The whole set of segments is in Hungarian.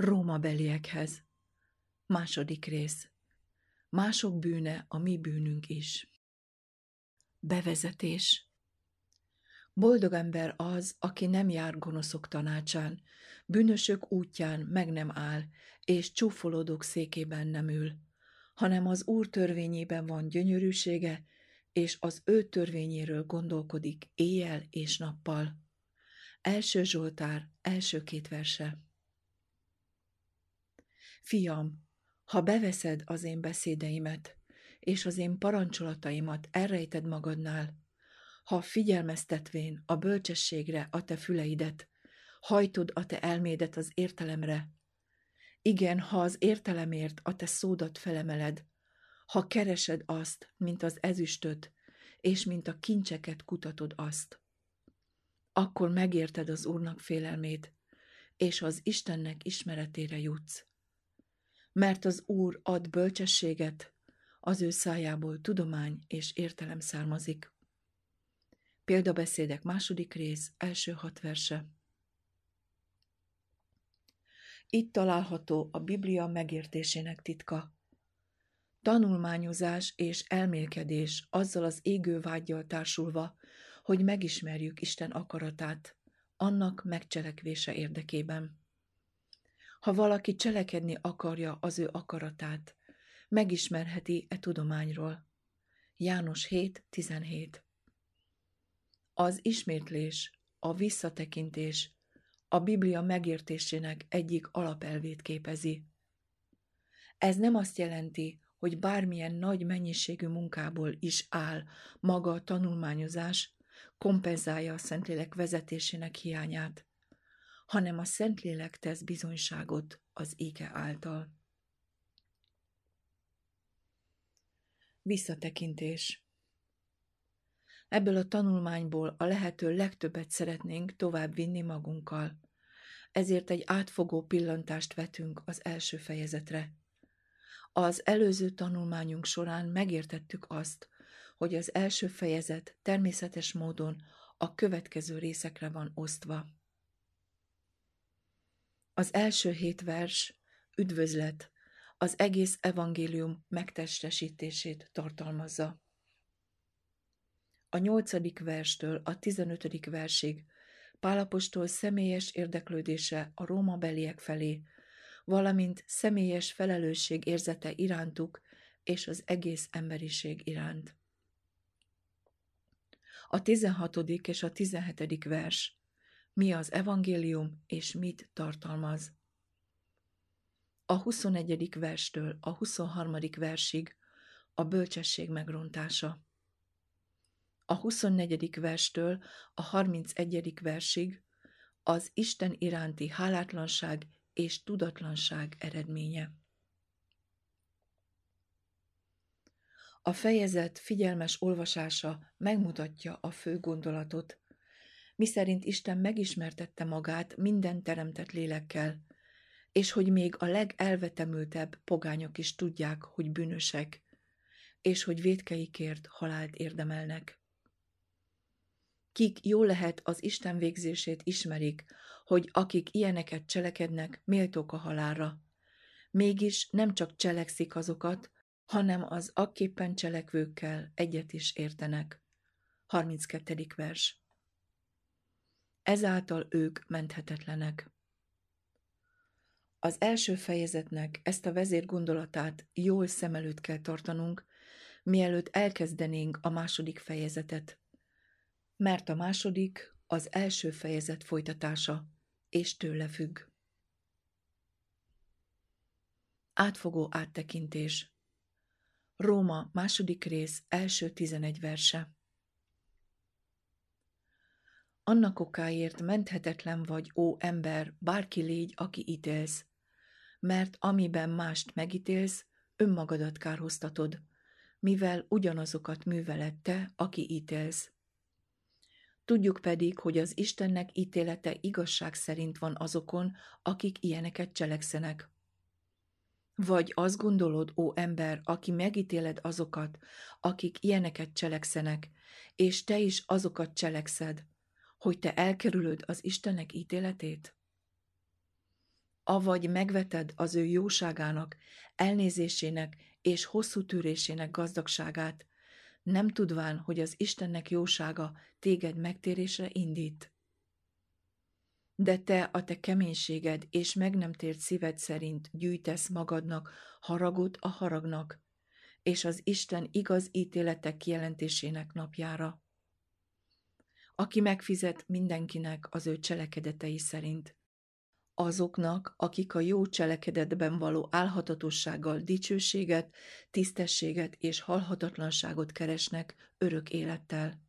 Róma beliekhez. Második rész. Mások bűne a mi bűnünk is. Bevezetés. Boldog ember az, aki nem jár gonoszok tanácsán, bűnösök útján meg nem áll, és csúfolódók székében nem ül, hanem az Úr törvényében van gyönyörűsége, és az ő törvényéről gondolkodik éjjel és nappal. Első Zsoltár, első két verse. Fiam, ha beveszed az én beszédeimet, és az én parancsolataimat elrejted magadnál, ha figyelmeztetvén a bölcsességre a te füleidet, hajtod a te elmédet az értelemre, igen, ha az értelemért a te szódat felemeled, ha keresed azt, mint az ezüstöt, és mint a kincseket kutatod azt, akkor megérted az Úrnak félelmét, és az Istennek ismeretére jutsz. Mert az Úr ad bölcsességet, az ő szájából tudomány és értelem származik. Példabeszédek második rész, első hat verse. Itt található a Biblia megértésének titka. Tanulmányozás és elmélkedés azzal az égő vágyjal társulva, hogy megismerjük Isten akaratát, annak megcselekvése érdekében. Ha valaki cselekedni akarja az ő akaratát, megismerheti e tudományról. János 7.17 Az ismétlés, a visszatekintés a Biblia megértésének egyik alapelvét képezi. Ez nem azt jelenti, hogy bármilyen nagy mennyiségű munkából is áll maga a tanulmányozás, kompenzálja a Szentlélek vezetésének hiányát, hanem a Szentlélek tesz bizonyságot az éke által. Visszatekintés Ebből a tanulmányból a lehető legtöbbet szeretnénk tovább vinni magunkkal. Ezért egy átfogó pillantást vetünk az első fejezetre. Az előző tanulmányunk során megértettük azt, hogy az első fejezet természetes módon a következő részekre van osztva. Az első hét vers, üdvözlet, az egész evangélium megtestesítését tartalmazza. A nyolcadik verstől a tizenötödik versig Pálapostól személyes érdeklődése a Róma beliek felé, valamint személyes felelősség érzete irántuk és az egész emberiség iránt. A tizenhatodik és a tizenhetedik vers. Mi az evangélium és mit tartalmaz? A huszonegyedik verstől a huszonharmadik versig a bölcsesség megrontása. A huszonnegyedik verstől a harmincegyedik versig az Isten iránti hálátlanság és tudatlanság eredménye. A fejezet figyelmes olvasása megmutatja a fő gondolatot, miszerint Isten megismertette magát minden teremtett lélekkel, és hogy még a legelvetemültebb pogányok is tudják, hogy bűnösek, és hogy védkeikért halált érdemelnek. Kik jó lehet az Isten végzését ismerik, hogy akik ilyeneket cselekednek, méltók a halára. Mégis nem csak cselekszik azokat, hanem az akképpen cselekvőkkel egyet is értenek. 32. vers Ezáltal ők menthetetlenek. Az első fejezetnek ezt a vezér gondolatát jól szem előtt kell tartanunk, mielőtt elkezdenénk a második fejezetet mert a második az első fejezet folytatása, és tőle függ. Átfogó áttekintés Róma második rész első tizenegy verse Annak okáért menthetetlen vagy, ó ember, bárki légy, aki ítélsz, mert amiben mást megítélsz, önmagadat kárhoztatod, mivel ugyanazokat műveled te, aki ítélsz. Tudjuk pedig, hogy az Istennek ítélete igazság szerint van azokon, akik ilyeneket cselekszenek. Vagy azt gondolod, ó ember, aki megítéled azokat, akik ilyeneket cselekszenek, és te is azokat cselekszed, hogy te elkerülöd az Istennek ítéletét? avagy megveted az ő jóságának, elnézésének és hosszú tűrésének gazdagságát, nem tudván, hogy az Istennek jósága téged megtérésre indít. De te a te keménységed és meg nem tért szíved szerint gyűjtesz magadnak haragot a haragnak, és az Isten igaz ítéletek kijelentésének napjára. Aki megfizet mindenkinek az ő cselekedetei szerint azoknak, akik a jó cselekedetben való álhatatossággal dicsőséget, tisztességet és halhatatlanságot keresnek örök élettel.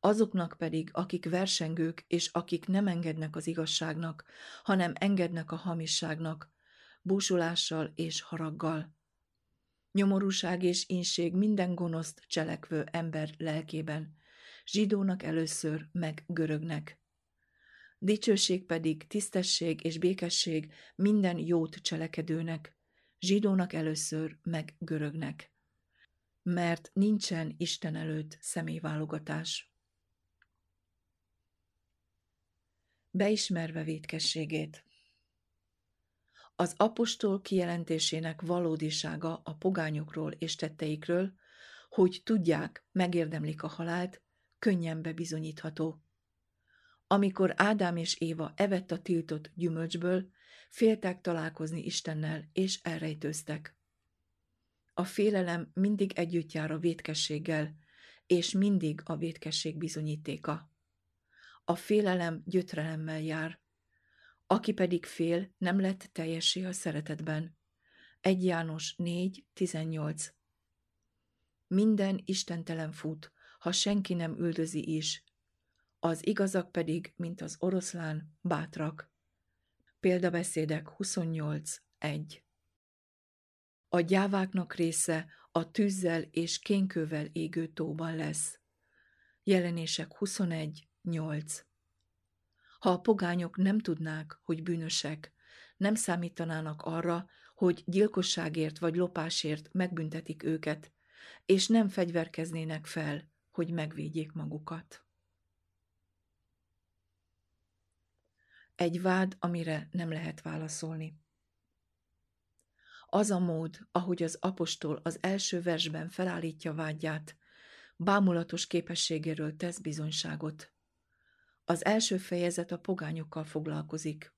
Azoknak pedig, akik versengők, és akik nem engednek az igazságnak, hanem engednek a hamisságnak, búsulással és haraggal. Nyomorúság és inség minden gonoszt cselekvő ember lelkében, zsidónak először, meg görögnek dicsőség pedig tisztesség és békesség minden jót cselekedőnek, zsidónak először, meg görögnek. Mert nincsen Isten előtt személyválogatás. Beismerve vétkességét Az apostol kijelentésének valódisága a pogányokról és tetteikről, hogy tudják, megérdemlik a halált, könnyen bebizonyítható. Amikor Ádám és Éva evett a tiltott gyümölcsből, féltek találkozni Istennel, és elrejtőztek. A félelem mindig együtt jár a vétkességgel, és mindig a vétkesség bizonyítéka. A félelem gyötrelemmel jár, aki pedig fél, nem lett teljessé a szeretetben. 1 János 4.18 Minden istentelen fut, ha senki nem üldözi is, az igazak pedig, mint az oroszlán, bátrak. Példabeszédek 28.1 A gyáváknak része a tűzzel és kénkővel égő tóban lesz. Jelenések 21.8 Ha a pogányok nem tudnák, hogy bűnösek, nem számítanának arra, hogy gyilkosságért vagy lopásért megbüntetik őket, és nem fegyverkeznének fel, hogy megvédjék magukat. Egy vád, amire nem lehet válaszolni. Az a mód, ahogy az apostol az első versben felállítja vágyját, bámulatos képességéről tesz bizonyságot. Az első fejezet a pogányokkal foglalkozik.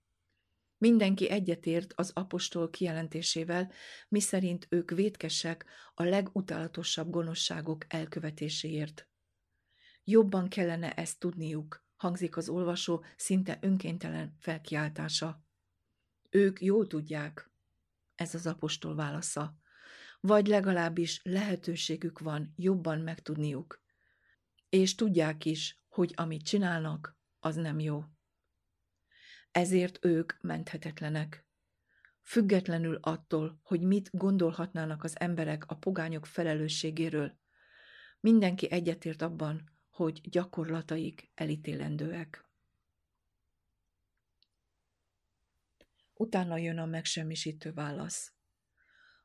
Mindenki egyetért az apostol kijelentésével, miszerint ők vétkesek a legutálatosabb gonoszságok elkövetéséért. Jobban kellene ezt tudniuk, hangzik az olvasó szinte önkéntelen felkiáltása. Ők jól tudják, ez az apostol válasza, vagy legalábbis lehetőségük van jobban megtudniuk, és tudják is, hogy amit csinálnak, az nem jó. Ezért ők menthetetlenek. Függetlenül attól, hogy mit gondolhatnának az emberek a pogányok felelősségéről, mindenki egyetért abban, hogy gyakorlataik elítélendőek. Utána jön a megsemmisítő válasz.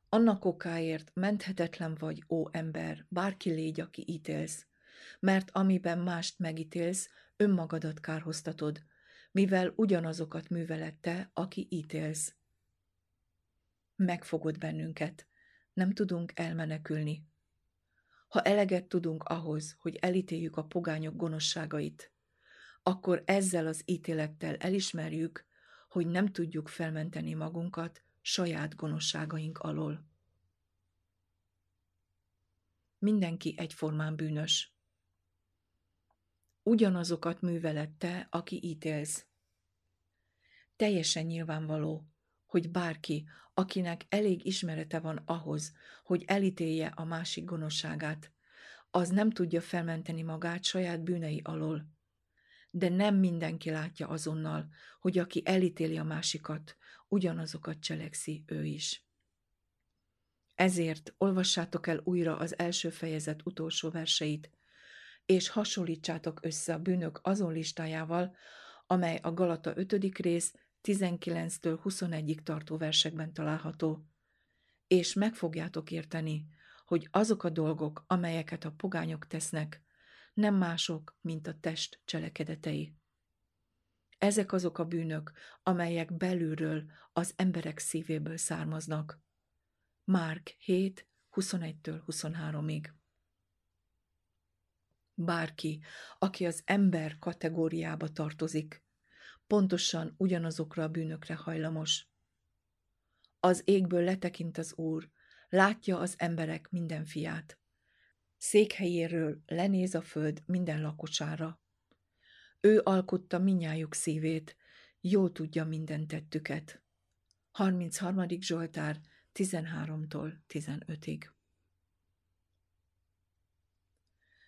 Annak okáért menthetetlen vagy, ó ember, bárki légy, aki ítélsz, mert amiben mást megítélsz, önmagadat kárhoztatod, mivel ugyanazokat művelette, aki ítélsz. Megfogod bennünket, nem tudunk elmenekülni, ha eleget tudunk ahhoz, hogy elítéljük a pogányok gonoszságait, akkor ezzel az ítélettel elismerjük, hogy nem tudjuk felmenteni magunkat saját gonoszságaink alól. Mindenki egyformán bűnös. Ugyanazokat művelette, aki ítélsz. Teljesen nyilvánvaló, hogy bárki, akinek elég ismerete van ahhoz, hogy elítélje a másik gonoszságát, az nem tudja felmenteni magát saját bűnei alól. De nem mindenki látja azonnal, hogy aki elítéli a másikat, ugyanazokat cselekszi ő is. Ezért olvassátok el újra az első fejezet utolsó verseit, és hasonlítsátok össze a bűnök azon listájával, amely a Galata 5. rész 19-től 21-ig tartó versekben található, és meg fogjátok érteni, hogy azok a dolgok, amelyeket a pogányok tesznek, nem mások, mint a test cselekedetei. Ezek azok a bűnök, amelyek belülről, az emberek szívéből származnak. Márk 7, 21-től 23-ig. Bárki, aki az ember kategóriába tartozik, pontosan ugyanazokra a bűnökre hajlamos. Az égből letekint az Úr, látja az emberek minden fiát. Székhelyéről lenéz a föld minden lakosára. Ő alkotta minnyájuk szívét, jól tudja minden tettüket. 33. Zsoltár 13-tól 15-ig.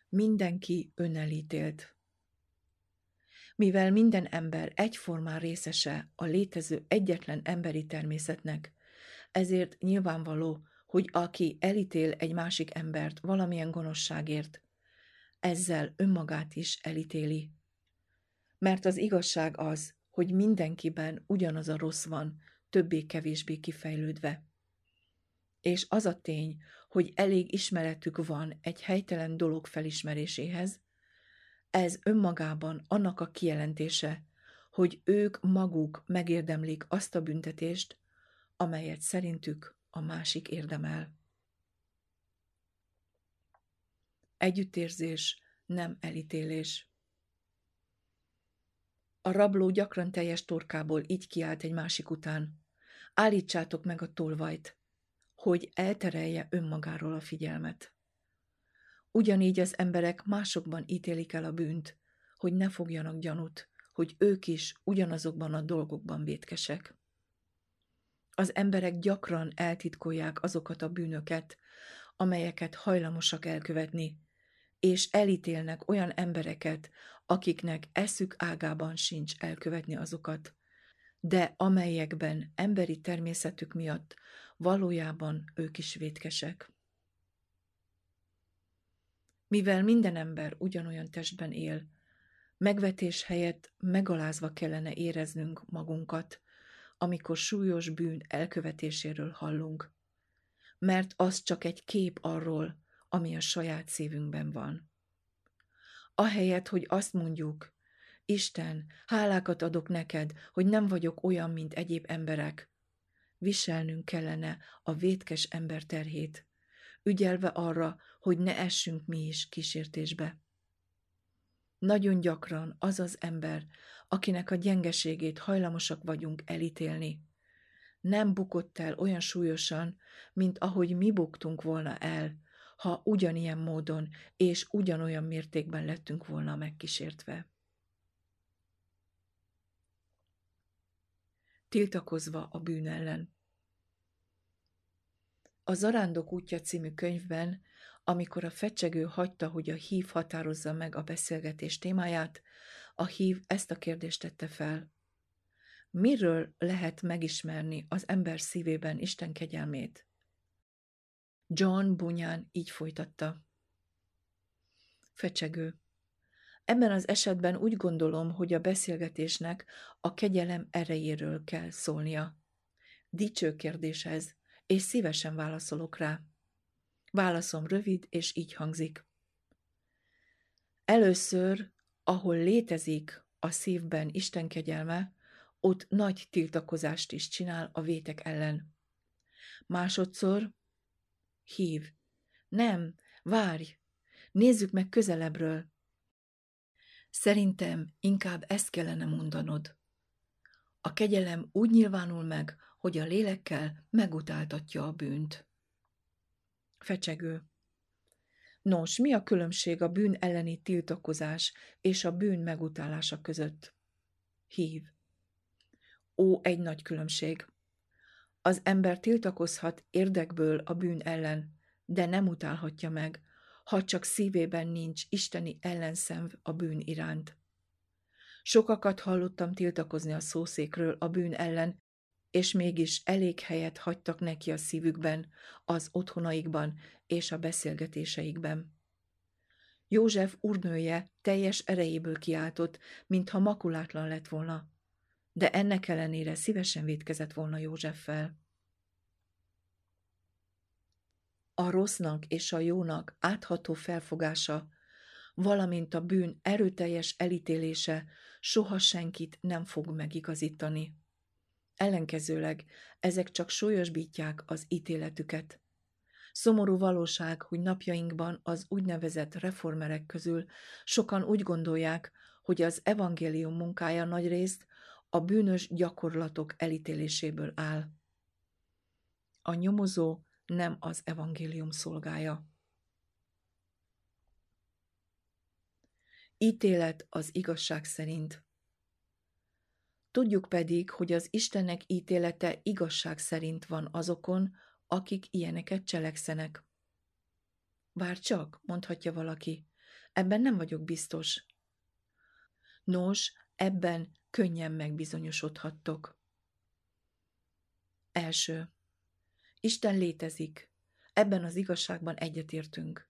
Mindenki önelítélt. Mivel minden ember egyformán részese a létező egyetlen emberi természetnek, ezért nyilvánvaló, hogy aki elítél egy másik embert valamilyen gonoszságért, ezzel önmagát is elítéli. Mert az igazság az, hogy mindenkiben ugyanaz a rossz van, többé-kevésbé kifejlődve. És az a tény, hogy elég ismeretük van egy helytelen dolog felismeréséhez, ez önmagában annak a kijelentése, hogy ők maguk megérdemlik azt a büntetést, amelyet szerintük a másik érdemel. Együttérzés, nem elítélés. A rabló gyakran teljes torkából így kiált egy másik után. Állítsátok meg a tolvajt, hogy elterelje önmagáról a figyelmet. Ugyanígy az emberek másokban ítélik el a bűnt, hogy ne fogjanak gyanút, hogy ők is ugyanazokban a dolgokban vétkesek. Az emberek gyakran eltitkolják azokat a bűnöket, amelyeket hajlamosak elkövetni, és elítélnek olyan embereket, akiknek eszük ágában sincs elkövetni azokat, de amelyekben emberi természetük miatt valójában ők is vétkesek. Mivel minden ember ugyanolyan testben él, megvetés helyett megalázva kellene éreznünk magunkat, amikor súlyos bűn elkövetéséről hallunk, mert az csak egy kép arról, ami a saját szívünkben van. Ahelyett, hogy azt mondjuk, Isten, hálákat adok neked, hogy nem vagyok olyan, mint egyéb emberek, viselnünk kellene a vétkes ember terhét, ügyelve arra, hogy ne essünk mi is kísértésbe. Nagyon gyakran az az ember, akinek a gyengeségét hajlamosak vagyunk elítélni, nem bukott el olyan súlyosan, mint ahogy mi buktunk volna el, ha ugyanilyen módon és ugyanolyan mértékben lettünk volna megkísértve. Tiltakozva a bűn ellen. A Zarándok útja című könyvben, amikor a fecsegő hagyta, hogy a hív határozza meg a beszélgetés témáját, a hív ezt a kérdést tette fel. Miről lehet megismerni az ember szívében Isten kegyelmét? John Bunyán így folytatta. Fecsegő. Ebben az esetben úgy gondolom, hogy a beszélgetésnek a kegyelem erejéről kell szólnia. Dicső kérdés ez, és szívesen válaszolok rá. Válaszom rövid, és így hangzik. Először, ahol létezik a szívben Isten kegyelme, ott nagy tiltakozást is csinál a vétek ellen. Másodszor hív. Nem, várj, nézzük meg közelebbről. Szerintem inkább ezt kellene mondanod. A kegyelem úgy nyilvánul meg, hogy a lélekkel megutáltatja a bűnt. Fecsegő. Nos, mi a különbség a bűn elleni tiltakozás és a bűn megutálása között? Hív. Ó, egy nagy különbség. Az ember tiltakozhat érdekből a bűn ellen, de nem utálhatja meg, ha csak szívében nincs isteni ellenszenv a bűn iránt. Sokakat hallottam tiltakozni a szószékről a bűn ellen, és mégis elég helyet hagytak neki a szívükben, az otthonaikban és a beszélgetéseikben. József urnője teljes erejéből kiáltott, mintha makulátlan lett volna, de ennek ellenére szívesen vétkezett volna Józseffel. A rossznak és a jónak átható felfogása, valamint a bűn erőteljes elítélése soha senkit nem fog megigazítani. Ellenkezőleg ezek csak súlyosbítják az ítéletüket. Szomorú valóság, hogy napjainkban az úgynevezett reformerek közül sokan úgy gondolják, hogy az evangélium munkája nagyrészt a bűnös gyakorlatok elítéléséből áll. A nyomozó nem az evangélium szolgája. Ítélet az igazság szerint. Tudjuk pedig, hogy az Istennek ítélete igazság szerint van azokon, akik ilyeneket cselekszenek. Vár csak, mondhatja valaki, ebben nem vagyok biztos. Nos, ebben könnyen megbizonyosodhattok. Első. Isten létezik. Ebben az igazságban egyetértünk.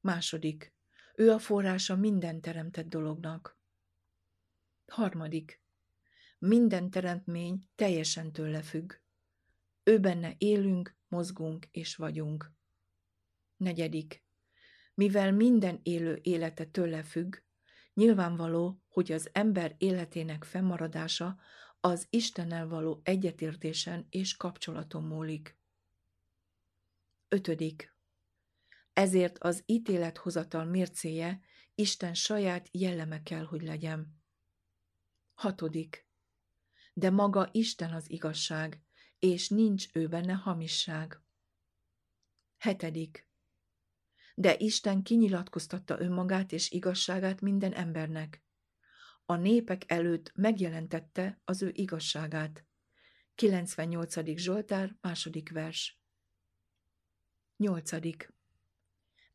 Második. Ő a forrása minden teremtett dolognak. Harmadik. Minden teremtmény teljesen tőle függ. Ő benne élünk, mozgunk és vagyunk. Negyedik. Mivel minden élő élete tőle függ, nyilvánvaló, hogy az ember életének fennmaradása az Istennel való egyetértésen és kapcsolaton múlik. Ötödik. Ezért az ítélethozatal mércéje Isten saját jelleme kell, hogy legyen. Hatodik. De maga Isten az igazság, és nincs ő benne hamisság. Hetedik. De Isten kinyilatkoztatta önmagát és igazságát minden embernek. A népek előtt megjelentette az ő igazságát. 98. Zsoltár, második vers. Nyolcadik.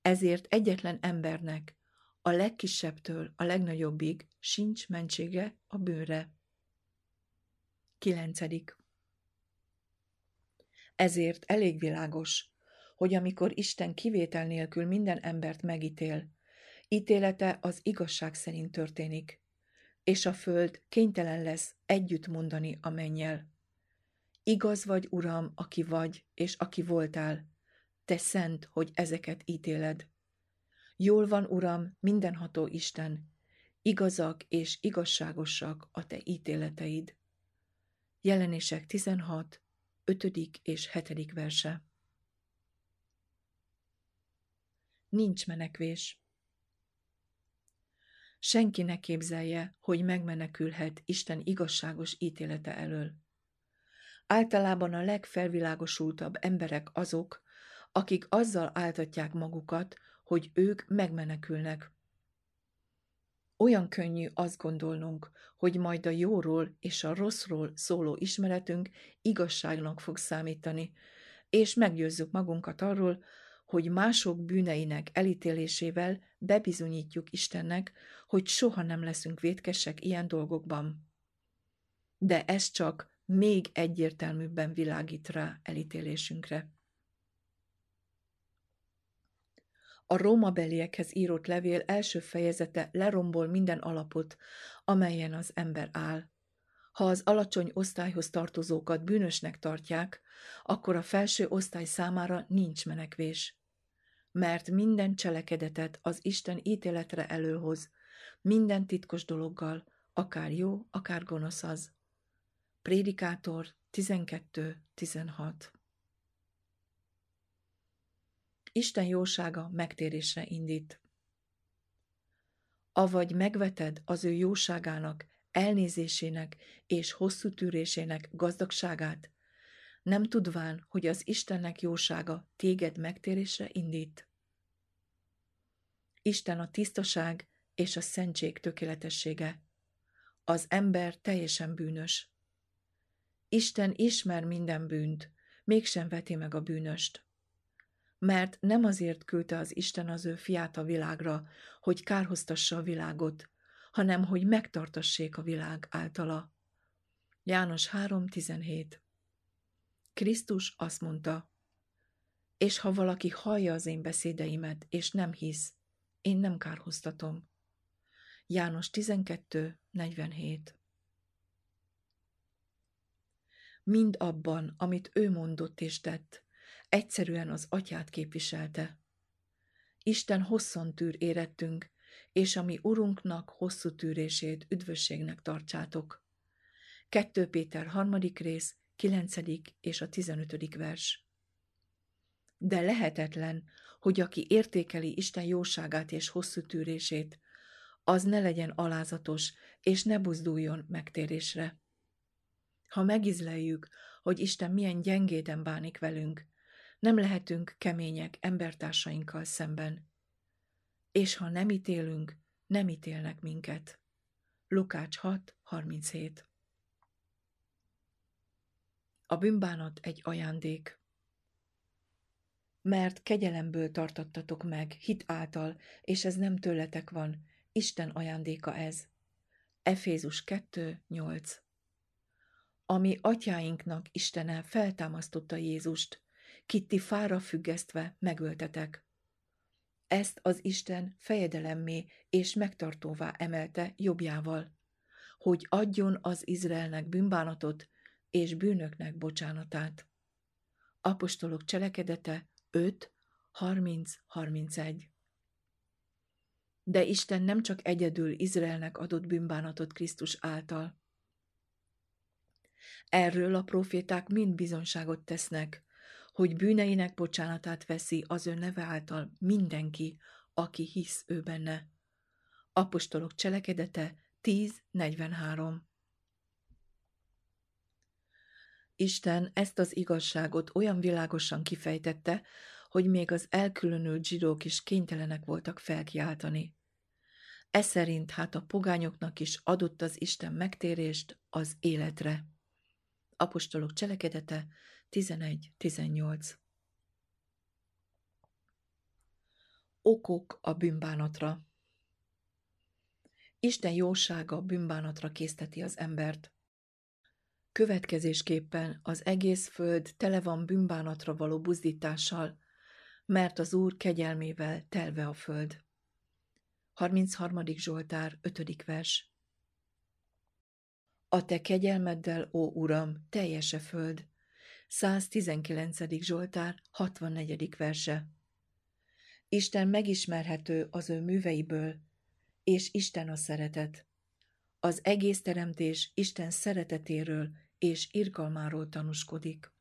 Ezért egyetlen embernek, a legkisebbtől a legnagyobbig sincs mentsége a bőre. Kilencedik. Ezért elég világos, hogy amikor Isten kivétel nélkül minden embert megítél, ítélete az igazság szerint történik, és a föld kénytelen lesz együtt mondani a mennyel. Igaz vagy, Uram, aki vagy, és aki voltál, te szent, hogy ezeket ítéled. Jól van, Uram, mindenható Isten, igazak és igazságosak a te ítéleteid. Jelenések 16, 5. és 7. verse. Nincs menekvés. Senki ne képzelje, hogy megmenekülhet Isten igazságos ítélete elől. Általában a legfelvilágosultabb emberek azok, akik azzal áltatják magukat, hogy ők megmenekülnek. Olyan könnyű azt gondolnunk, hogy majd a jóról és a rosszról szóló ismeretünk igazságnak fog számítani, és meggyőzzük magunkat arról, hogy mások bűneinek elítélésével bebizonyítjuk Istennek, hogy soha nem leszünk vétkesek ilyen dolgokban. De ez csak még egyértelműbben világít rá elítélésünkre. A Róma beliekhez írott levél első fejezete lerombol minden alapot, amelyen az ember áll. Ha az alacsony osztályhoz tartozókat bűnösnek tartják, akkor a felső osztály számára nincs menekvés. Mert minden cselekedetet az Isten ítéletre előhoz, minden titkos dologgal, akár jó, akár gonosz az. Prédikátor 12.16 Isten jósága megtérésre indít. Avagy megveted az ő jóságának, elnézésének és hosszú tűrésének gazdagságát, nem tudván, hogy az Istennek jósága téged megtérésre indít. Isten a tisztaság és a szentség tökéletessége. Az ember teljesen bűnös. Isten ismer minden bűnt, mégsem veti meg a bűnöst mert nem azért küldte az Isten az ő fiát a világra, hogy kárhoztassa a világot, hanem hogy megtartassék a világ általa. János 3.17 Krisztus azt mondta, és ha valaki hallja az én beszédeimet, és nem hisz, én nem kárhoztatom. János 12.47 Mind abban, amit ő mondott és tett, egyszerűen az atyát képviselte. Isten hosszan tűr érettünk, és ami Urunknak hosszú tűrését üdvösségnek tartsátok. 2 Péter 3. rész, 9. és a 15. vers. De lehetetlen, hogy aki értékeli Isten jóságát és hosszú tűrését, az ne legyen alázatos, és ne buzduljon megtérésre. Ha megizleljük, hogy Isten milyen gyengéden bánik velünk, nem lehetünk kemények embertársainkkal szemben. És ha nem ítélünk, nem ítélnek minket. Lukács 6.37 A bűnbánat egy ajándék. Mert kegyelemből tartattatok meg, hit által, és ez nem tőletek van, Isten ajándéka ez. Efézus 2.8 Ami atyáinknak Istene feltámasztotta Jézust, kit ti fára függesztve megöltetek. Ezt az Isten fejedelemmé és megtartóvá emelte jobbjával, hogy adjon az Izraelnek bűnbánatot és bűnöknek bocsánatát. Apostolok cselekedete 5, 30-31 De Isten nem csak egyedül Izraelnek adott bűnbánatot Krisztus által. Erről a proféták mind bizonságot tesznek, hogy bűneinek bocsánatát veszi az ő neve által mindenki, aki hisz ő benne. Apostolok cselekedete 10.43 Isten ezt az igazságot olyan világosan kifejtette, hogy még az elkülönült zsidók is kénytelenek voltak felkiáltani. E szerint hát a pogányoknak is adott az Isten megtérést az életre. Apostolok cselekedete 11-18 Okok a bűnbánatra Isten jósága bűnbánatra készteti az embert. Következésképpen az egész föld tele van bűnbánatra való buzdítással, mert az Úr kegyelmével telve a föld. 33. Zsoltár 5. vers A te kegyelmeddel, ó Uram, teljes a föld, 119. Zsoltár 64. verse. Isten megismerhető az ő műveiből, és Isten a szeretet. Az egész teremtés Isten szeretetéről és irgalmáról tanúskodik.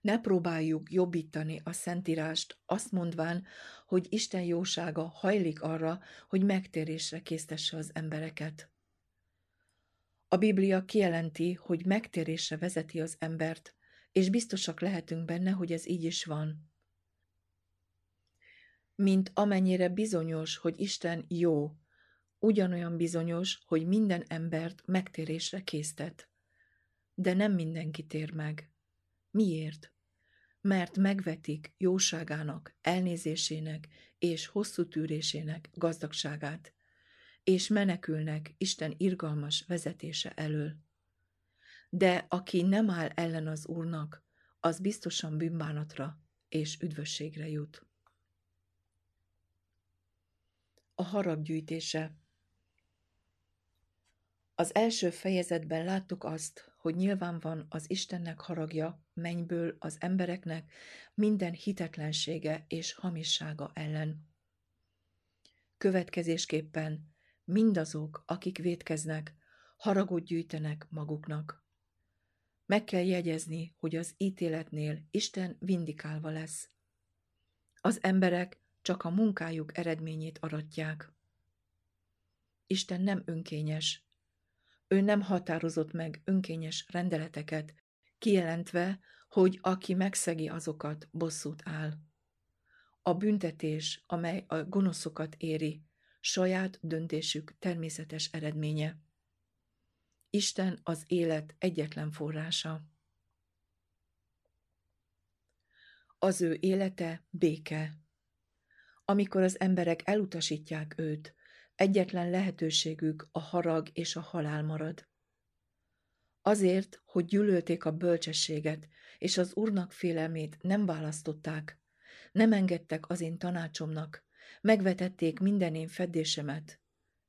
Ne próbáljuk jobbítani a Szentírást, azt mondván, hogy Isten jósága hajlik arra, hogy megtérésre késztesse az embereket. A Biblia kijelenti, hogy megtérésre vezeti az embert, és biztosak lehetünk benne, hogy ez így is van. Mint amennyire bizonyos, hogy Isten jó, ugyanolyan bizonyos, hogy minden embert megtérésre késztet. De nem mindenki tér meg. Miért? Mert megvetik jóságának, elnézésének és hosszú tűrésének gazdagságát, és menekülnek Isten irgalmas vezetése elől. De aki nem áll ellen az Úrnak, az biztosan bűnbánatra és üdvösségre jut. A haraggyűjtése Az első fejezetben láttuk azt, hogy nyilván van az Istennek haragja mennyből az embereknek minden hitetlensége és hamissága ellen. Következésképpen mindazok, akik vétkeznek, haragot gyűjtenek maguknak. Meg kell jegyezni, hogy az ítéletnél Isten vindikálva lesz. Az emberek csak a munkájuk eredményét aratják. Isten nem önkényes. Ő nem határozott meg önkényes rendeleteket, kijelentve, hogy aki megszegi azokat, bosszút áll. A büntetés, amely a gonoszokat éri, saját döntésük természetes eredménye. Isten az élet egyetlen forrása. Az ő élete béke. Amikor az emberek elutasítják őt, egyetlen lehetőségük a harag és a halál marad. Azért, hogy gyűlölték a bölcsességet, és az Úrnak félelmét nem választották, nem engedtek az én tanácsomnak, Megvetették minden én fedésemet.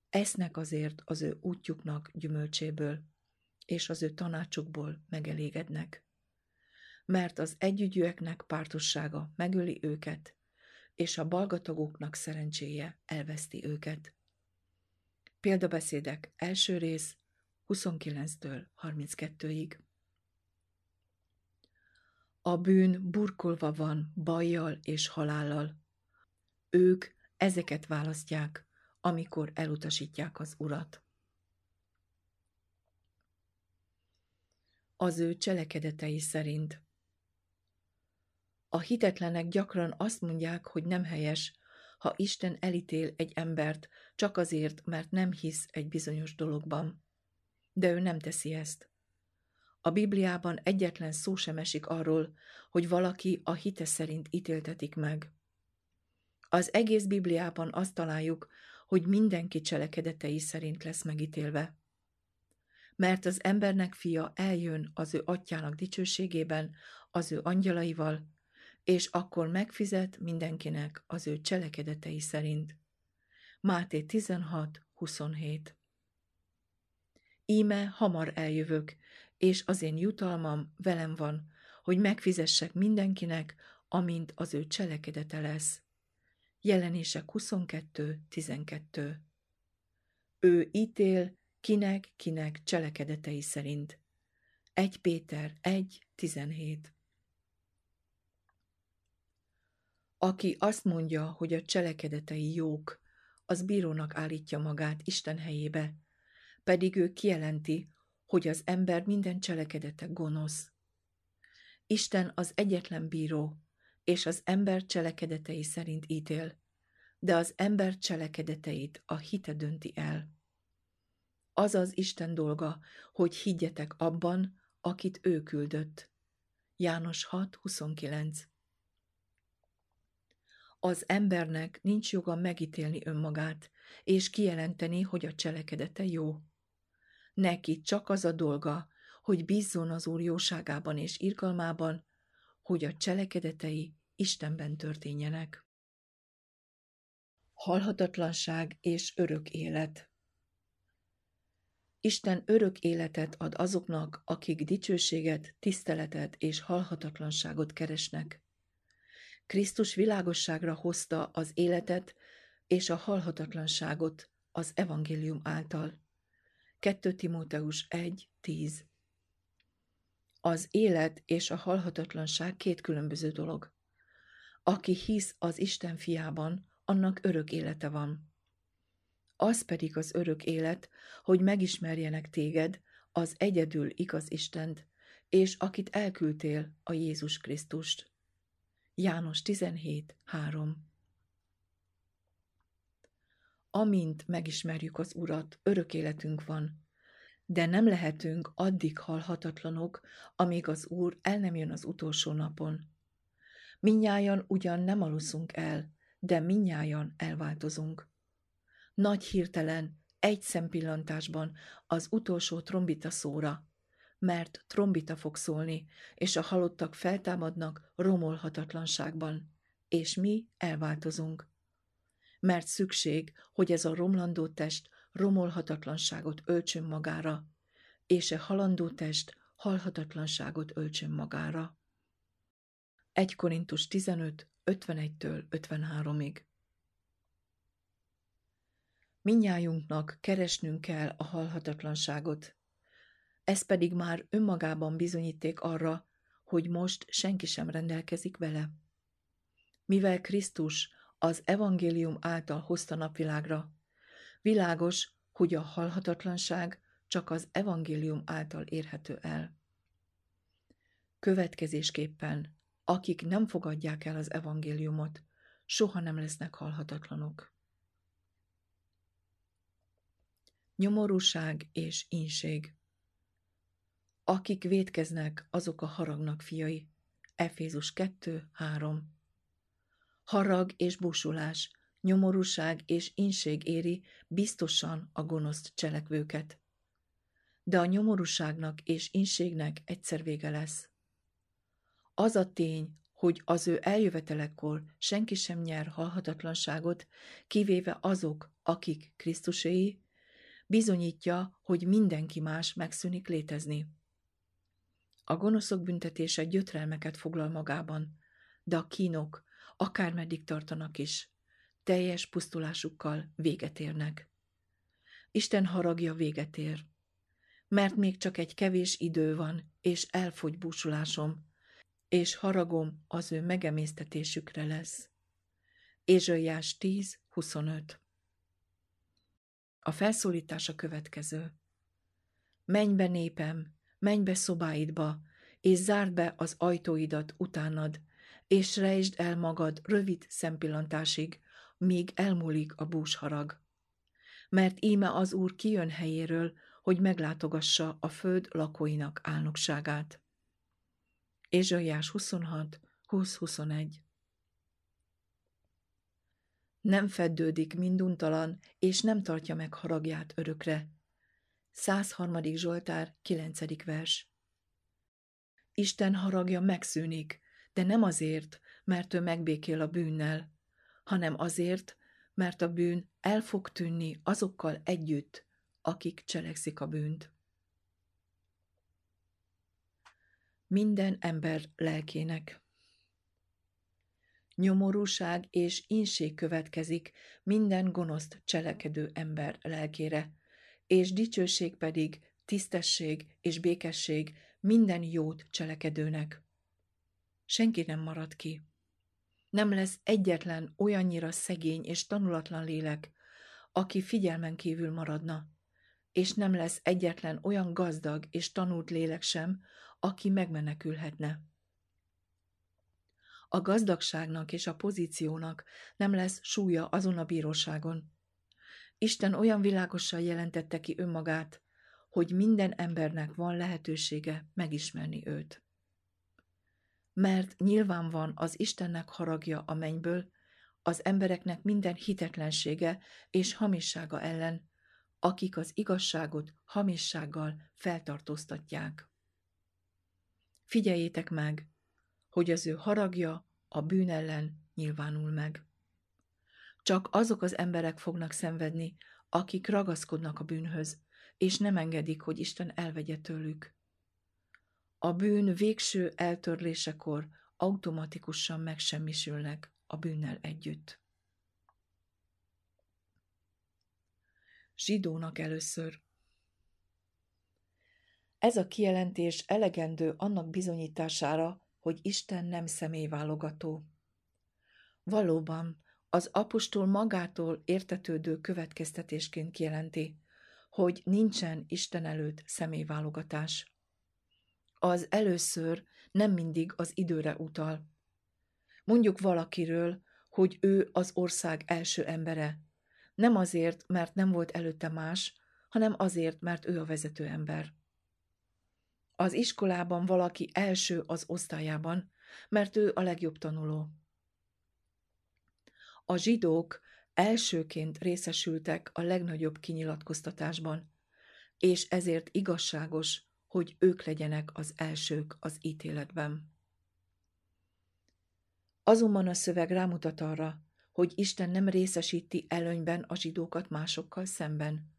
Esznek azért az ő útjuknak gyümölcséből, és az ő tanácsukból megelégednek. Mert az együgyűeknek pártossága megöli őket, és a balgatagoknak szerencséje elveszti őket. Példabeszédek első rész 29-től 32-ig. A bűn burkolva van bajjal és halállal. Ők ezeket választják, amikor elutasítják az urat. Az ő cselekedetei szerint. A hitetlenek gyakran azt mondják, hogy nem helyes, ha Isten elítél egy embert csak azért, mert nem hisz egy bizonyos dologban. De ő nem teszi ezt. A Bibliában egyetlen szó sem esik arról, hogy valaki a hite szerint ítéltetik meg. Az egész Bibliában azt találjuk, hogy mindenki cselekedetei szerint lesz megítélve. Mert az embernek fia eljön az ő atyának dicsőségében, az ő angyalaival, és akkor megfizet mindenkinek az ő cselekedetei szerint. Máté 16, 27 Íme hamar eljövök, és az én jutalmam velem van, hogy megfizessek mindenkinek, amint az ő cselekedete lesz. Jelenések 22.12 Ő ítél kinek-kinek cselekedetei szerint. 1 Péter 1.17 Aki azt mondja, hogy a cselekedetei jók, az bírónak állítja magát Isten helyébe, pedig ő kijelenti, hogy az ember minden cselekedete gonosz. Isten az egyetlen bíró, és az ember cselekedetei szerint ítél, de az ember cselekedeteit a hite dönti el. Az az Isten dolga, hogy higgyetek abban, akit ő küldött. János 6.29 Az embernek nincs joga megítélni önmagát, és kijelenteni, hogy a cselekedete jó. Neki csak az a dolga, hogy bízzon az Úr jóságában és irgalmában, hogy a cselekedetei Istenben történjenek. Halhatatlanság és örök élet Isten örök életet ad azoknak, akik dicsőséget, tiszteletet és halhatatlanságot keresnek. Krisztus világosságra hozta az életet és a halhatatlanságot az evangélium által. 2 Timóteus 1.10 Az élet és a halhatatlanság két különböző dolog. Aki hisz az Isten fiában, annak örök élete van. Az pedig az örök élet, hogy megismerjenek téged, az egyedül igaz Istent, és akit elküldtél, a Jézus Krisztust. János 17, 3 amint megismerjük az Urat, örök életünk van. De nem lehetünk addig halhatatlanok, amíg az Úr el nem jön az utolsó napon. Minnyájan ugyan nem aluszunk el, de minnyájan elváltozunk. Nagy hirtelen, egy szempillantásban az utolsó trombita szóra, mert trombita fog szólni, és a halottak feltámadnak romolhatatlanságban, és mi elváltozunk mert szükség, hogy ez a romlandó test romolhatatlanságot öltsön magára, és e halandó test halhatatlanságot öltsön magára. 1 Korintus 15, 51-től 53-ig Minnyájunknak keresnünk kell a halhatatlanságot. Ez pedig már önmagában bizonyíték arra, hogy most senki sem rendelkezik vele. Mivel Krisztus az evangélium által hozta napvilágra. Világos, hogy a halhatatlanság csak az evangélium által érhető el. Következésképpen, akik nem fogadják el az evangéliumot, soha nem lesznek halhatatlanok. Nyomorúság és ínség Akik vétkeznek, azok a haragnak fiai. Efézus 2, 3 harag és busulás, nyomorúság és inség éri biztosan a gonosz cselekvőket. De a nyomorúságnak és inségnek egyszer vége lesz. Az a tény, hogy az ő eljövetelekkor senki sem nyer halhatatlanságot, kivéve azok, akik Krisztuséi, bizonyítja, hogy mindenki más megszűnik létezni. A gonoszok büntetése gyötrelmeket foglal magában, de a kínok, akármeddig tartanak is, teljes pusztulásukkal véget érnek. Isten haragja véget ér, mert még csak egy kevés idő van, és elfogy búsulásom, és haragom az ő megemésztetésükre lesz. Ézsaiás 10.25 A felszólítás a következő. Menj be népem, menj be szobáidba, és zárd be az ajtóidat utánad, és rejtsd el magad rövid szempillantásig, míg elmúlik a búsharag. Mert íme az Úr kijön helyéről, hogy meglátogassa a föld lakóinak álnokságát. Ézsaiás 26, 20-21 Nem feddődik minduntalan, és nem tartja meg haragját örökre. 103. Zsoltár, 9. vers Isten haragja megszűnik, de nem azért, mert ő megbékél a bűnnel, hanem azért, mert a bűn el fog tűnni azokkal együtt, akik cselekszik a bűnt. Minden ember lelkének. Nyomorúság és inség következik minden gonoszt cselekedő ember lelkére, és dicsőség pedig tisztesség és békesség minden jót cselekedőnek. Senki nem marad ki. Nem lesz egyetlen olyannyira szegény és tanulatlan lélek, aki figyelmen kívül maradna, és nem lesz egyetlen olyan gazdag és tanult lélek sem, aki megmenekülhetne. A gazdagságnak és a pozíciónak nem lesz súlya azon a bíróságon. Isten olyan világosan jelentette ki önmagát, hogy minden embernek van lehetősége megismerni őt. Mert nyilván van az Istennek haragja a mennyből, az embereknek minden hitetlensége és hamissága ellen, akik az igazságot hamissággal feltartóztatják. Figyeljétek meg, hogy az ő haragja a bűn ellen nyilvánul meg. Csak azok az emberek fognak szenvedni, akik ragaszkodnak a bűnhöz, és nem engedik, hogy Isten elvegye tőlük. A bűn végső eltörlésekor automatikusan megsemmisülnek a bűnnel együtt. Zsidónak először. Ez a kijelentés elegendő annak bizonyítására, hogy Isten nem személyválogató. Valóban, az apostol magától értetődő következtetésként kijelenti, hogy nincsen Isten előtt személyválogatás. Az először nem mindig az időre utal. Mondjuk valakiről, hogy ő az ország első embere. Nem azért, mert nem volt előtte más, hanem azért, mert ő a vezető ember. Az iskolában valaki első az osztályában, mert ő a legjobb tanuló. A zsidók elsőként részesültek a legnagyobb kinyilatkoztatásban, és ezért igazságos, hogy ők legyenek az elsők az ítéletben. Azonban a szöveg rámutat arra, hogy Isten nem részesíti előnyben a zsidókat másokkal szemben.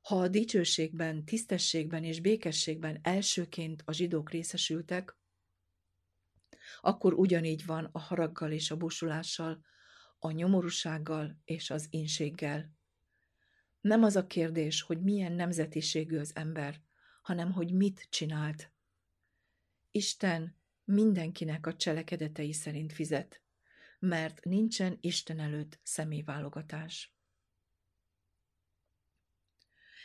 Ha a dicsőségben, tisztességben és békességben elsőként a zsidók részesültek, akkor ugyanígy van a haraggal és a busulással, a nyomorúsággal és az inséggel. Nem az a kérdés, hogy milyen nemzetiségű az ember, hanem hogy mit csinált. Isten mindenkinek a cselekedetei szerint fizet, mert nincsen Isten előtt személyválogatás.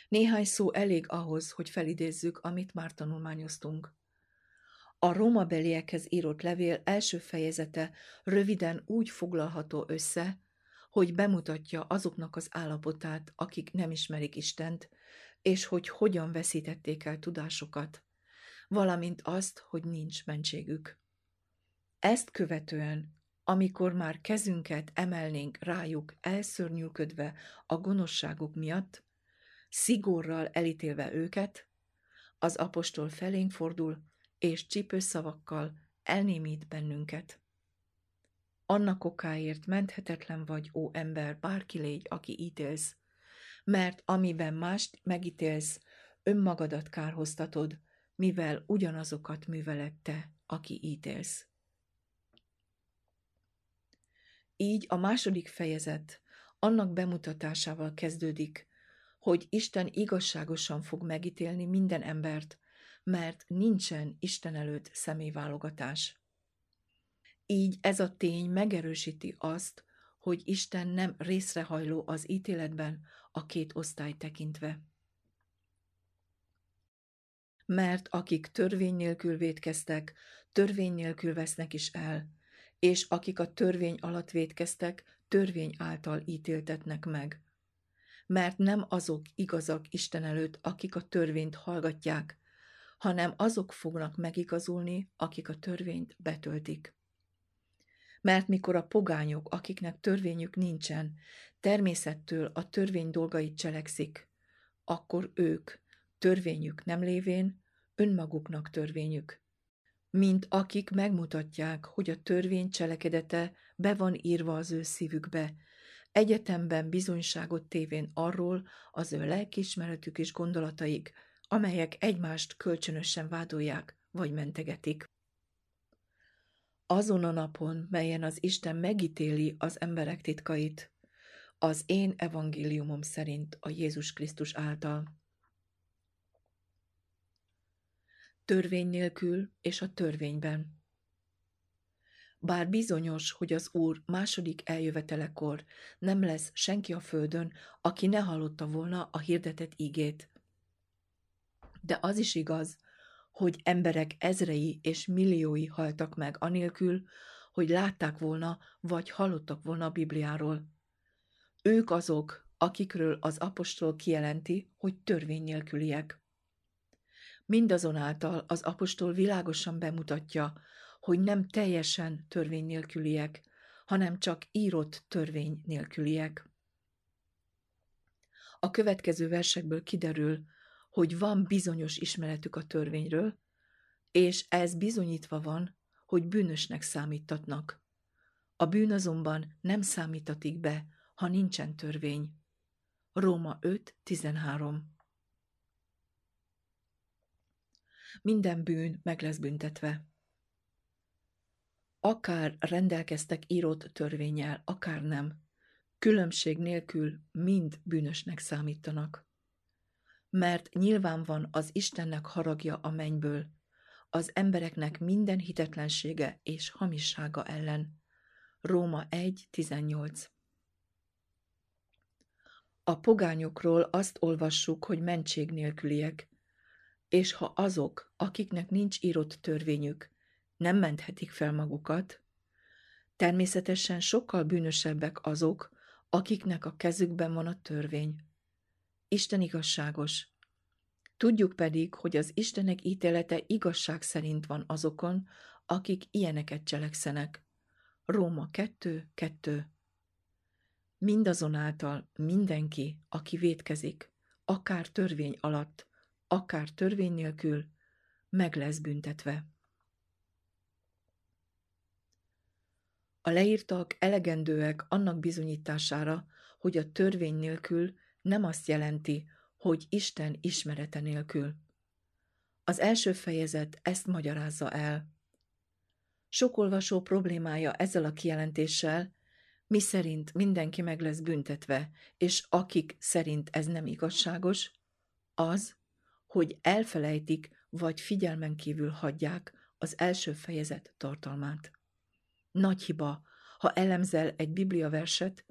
Néhány szó elég ahhoz, hogy felidézzük, amit már tanulmányoztunk. A Róma beliekhez írott levél első fejezete röviden úgy foglalható össze, hogy bemutatja azoknak az állapotát, akik nem ismerik Istent, és hogy hogyan veszítették el tudásokat, valamint azt, hogy nincs mentségük. Ezt követően, amikor már kezünket emelnénk rájuk elszörnyűködve a gonoszságuk miatt, szigorral elítélve őket, az apostol felénk fordul, és csípős szavakkal elnémít bennünket. Annak okáért menthetetlen vagy, ó ember, bárki légy, aki ítélsz, mert amiben mást megítélsz, önmagadat kárhoztatod, mivel ugyanazokat műveled te, aki ítélsz. Így a második fejezet annak bemutatásával kezdődik, hogy Isten igazságosan fog megítélni minden embert, mert nincsen Isten előtt személyválogatás. Így ez a tény megerősíti azt, hogy Isten nem részrehajló az ítéletben a két osztály tekintve. Mert akik törvény nélkül védkeztek, törvény nélkül vesznek is el, és akik a törvény alatt védkeztek, törvény által ítéltetnek meg. Mert nem azok igazak Isten előtt, akik a törvényt hallgatják, hanem azok fognak megigazulni, akik a törvényt betöltik. Mert mikor a pogányok, akiknek törvényük nincsen, természettől a törvény dolgait cselekszik, akkor ők, törvényük nem lévén, önmaguknak törvényük. Mint akik megmutatják, hogy a törvény cselekedete be van írva az ő szívükbe, egyetemben bizonyságot tévén arról az ő lelkismeretük és gondolataik, amelyek egymást kölcsönösen vádolják vagy mentegetik. Azon a napon, melyen az Isten megítéli az emberek titkait, az én evangéliumom szerint a Jézus Krisztus által. Törvény nélkül és a törvényben. Bár bizonyos, hogy az Úr második eljövetelekor nem lesz senki a földön, aki ne hallotta volna a hirdetett ígét. De az is igaz, hogy emberek ezrei és milliói haltak meg anélkül, hogy látták volna, vagy hallottak volna a Bibliáról. Ők azok, akikről az apostol kijelenti, hogy törvény nélküliek. Mindazonáltal az apostol világosan bemutatja, hogy nem teljesen törvény nélküliek, hanem csak írott törvény nélküliek. A következő versekből kiderül, hogy van bizonyos ismeretük a törvényről, és ez bizonyítva van, hogy bűnösnek számítatnak. A bűn azonban nem számítatik be, ha nincsen törvény. Róma 5.13 Minden bűn meg lesz büntetve. Akár rendelkeztek írott törvényel, akár nem, különbség nélkül mind bűnösnek számítanak mert nyilván van az Istennek haragja a mennyből, az embereknek minden hitetlensége és hamissága ellen. Róma 1.18 A pogányokról azt olvassuk, hogy mentség nélküliek, és ha azok, akiknek nincs írott törvényük, nem menthetik fel magukat, természetesen sokkal bűnösebbek azok, akiknek a kezükben van a törvény. Isten igazságos. Tudjuk pedig, hogy az Istenek ítélete igazság szerint van azokon, akik ilyeneket cselekszenek. Róma 2.2 Mindazonáltal mindenki, aki vétkezik, akár törvény alatt, akár törvény nélkül, meg lesz büntetve. A leírtak elegendőek annak bizonyítására, hogy a törvény nélkül nem azt jelenti, hogy Isten ismerete nélkül. Az első fejezet ezt magyarázza el. Sok olvasó problémája ezzel a kijelentéssel, mi szerint mindenki meg lesz büntetve, és akik szerint ez nem igazságos, az, hogy elfelejtik vagy figyelmen kívül hagyják az első fejezet tartalmát. Nagy hiba, ha elemzel egy biblia verset,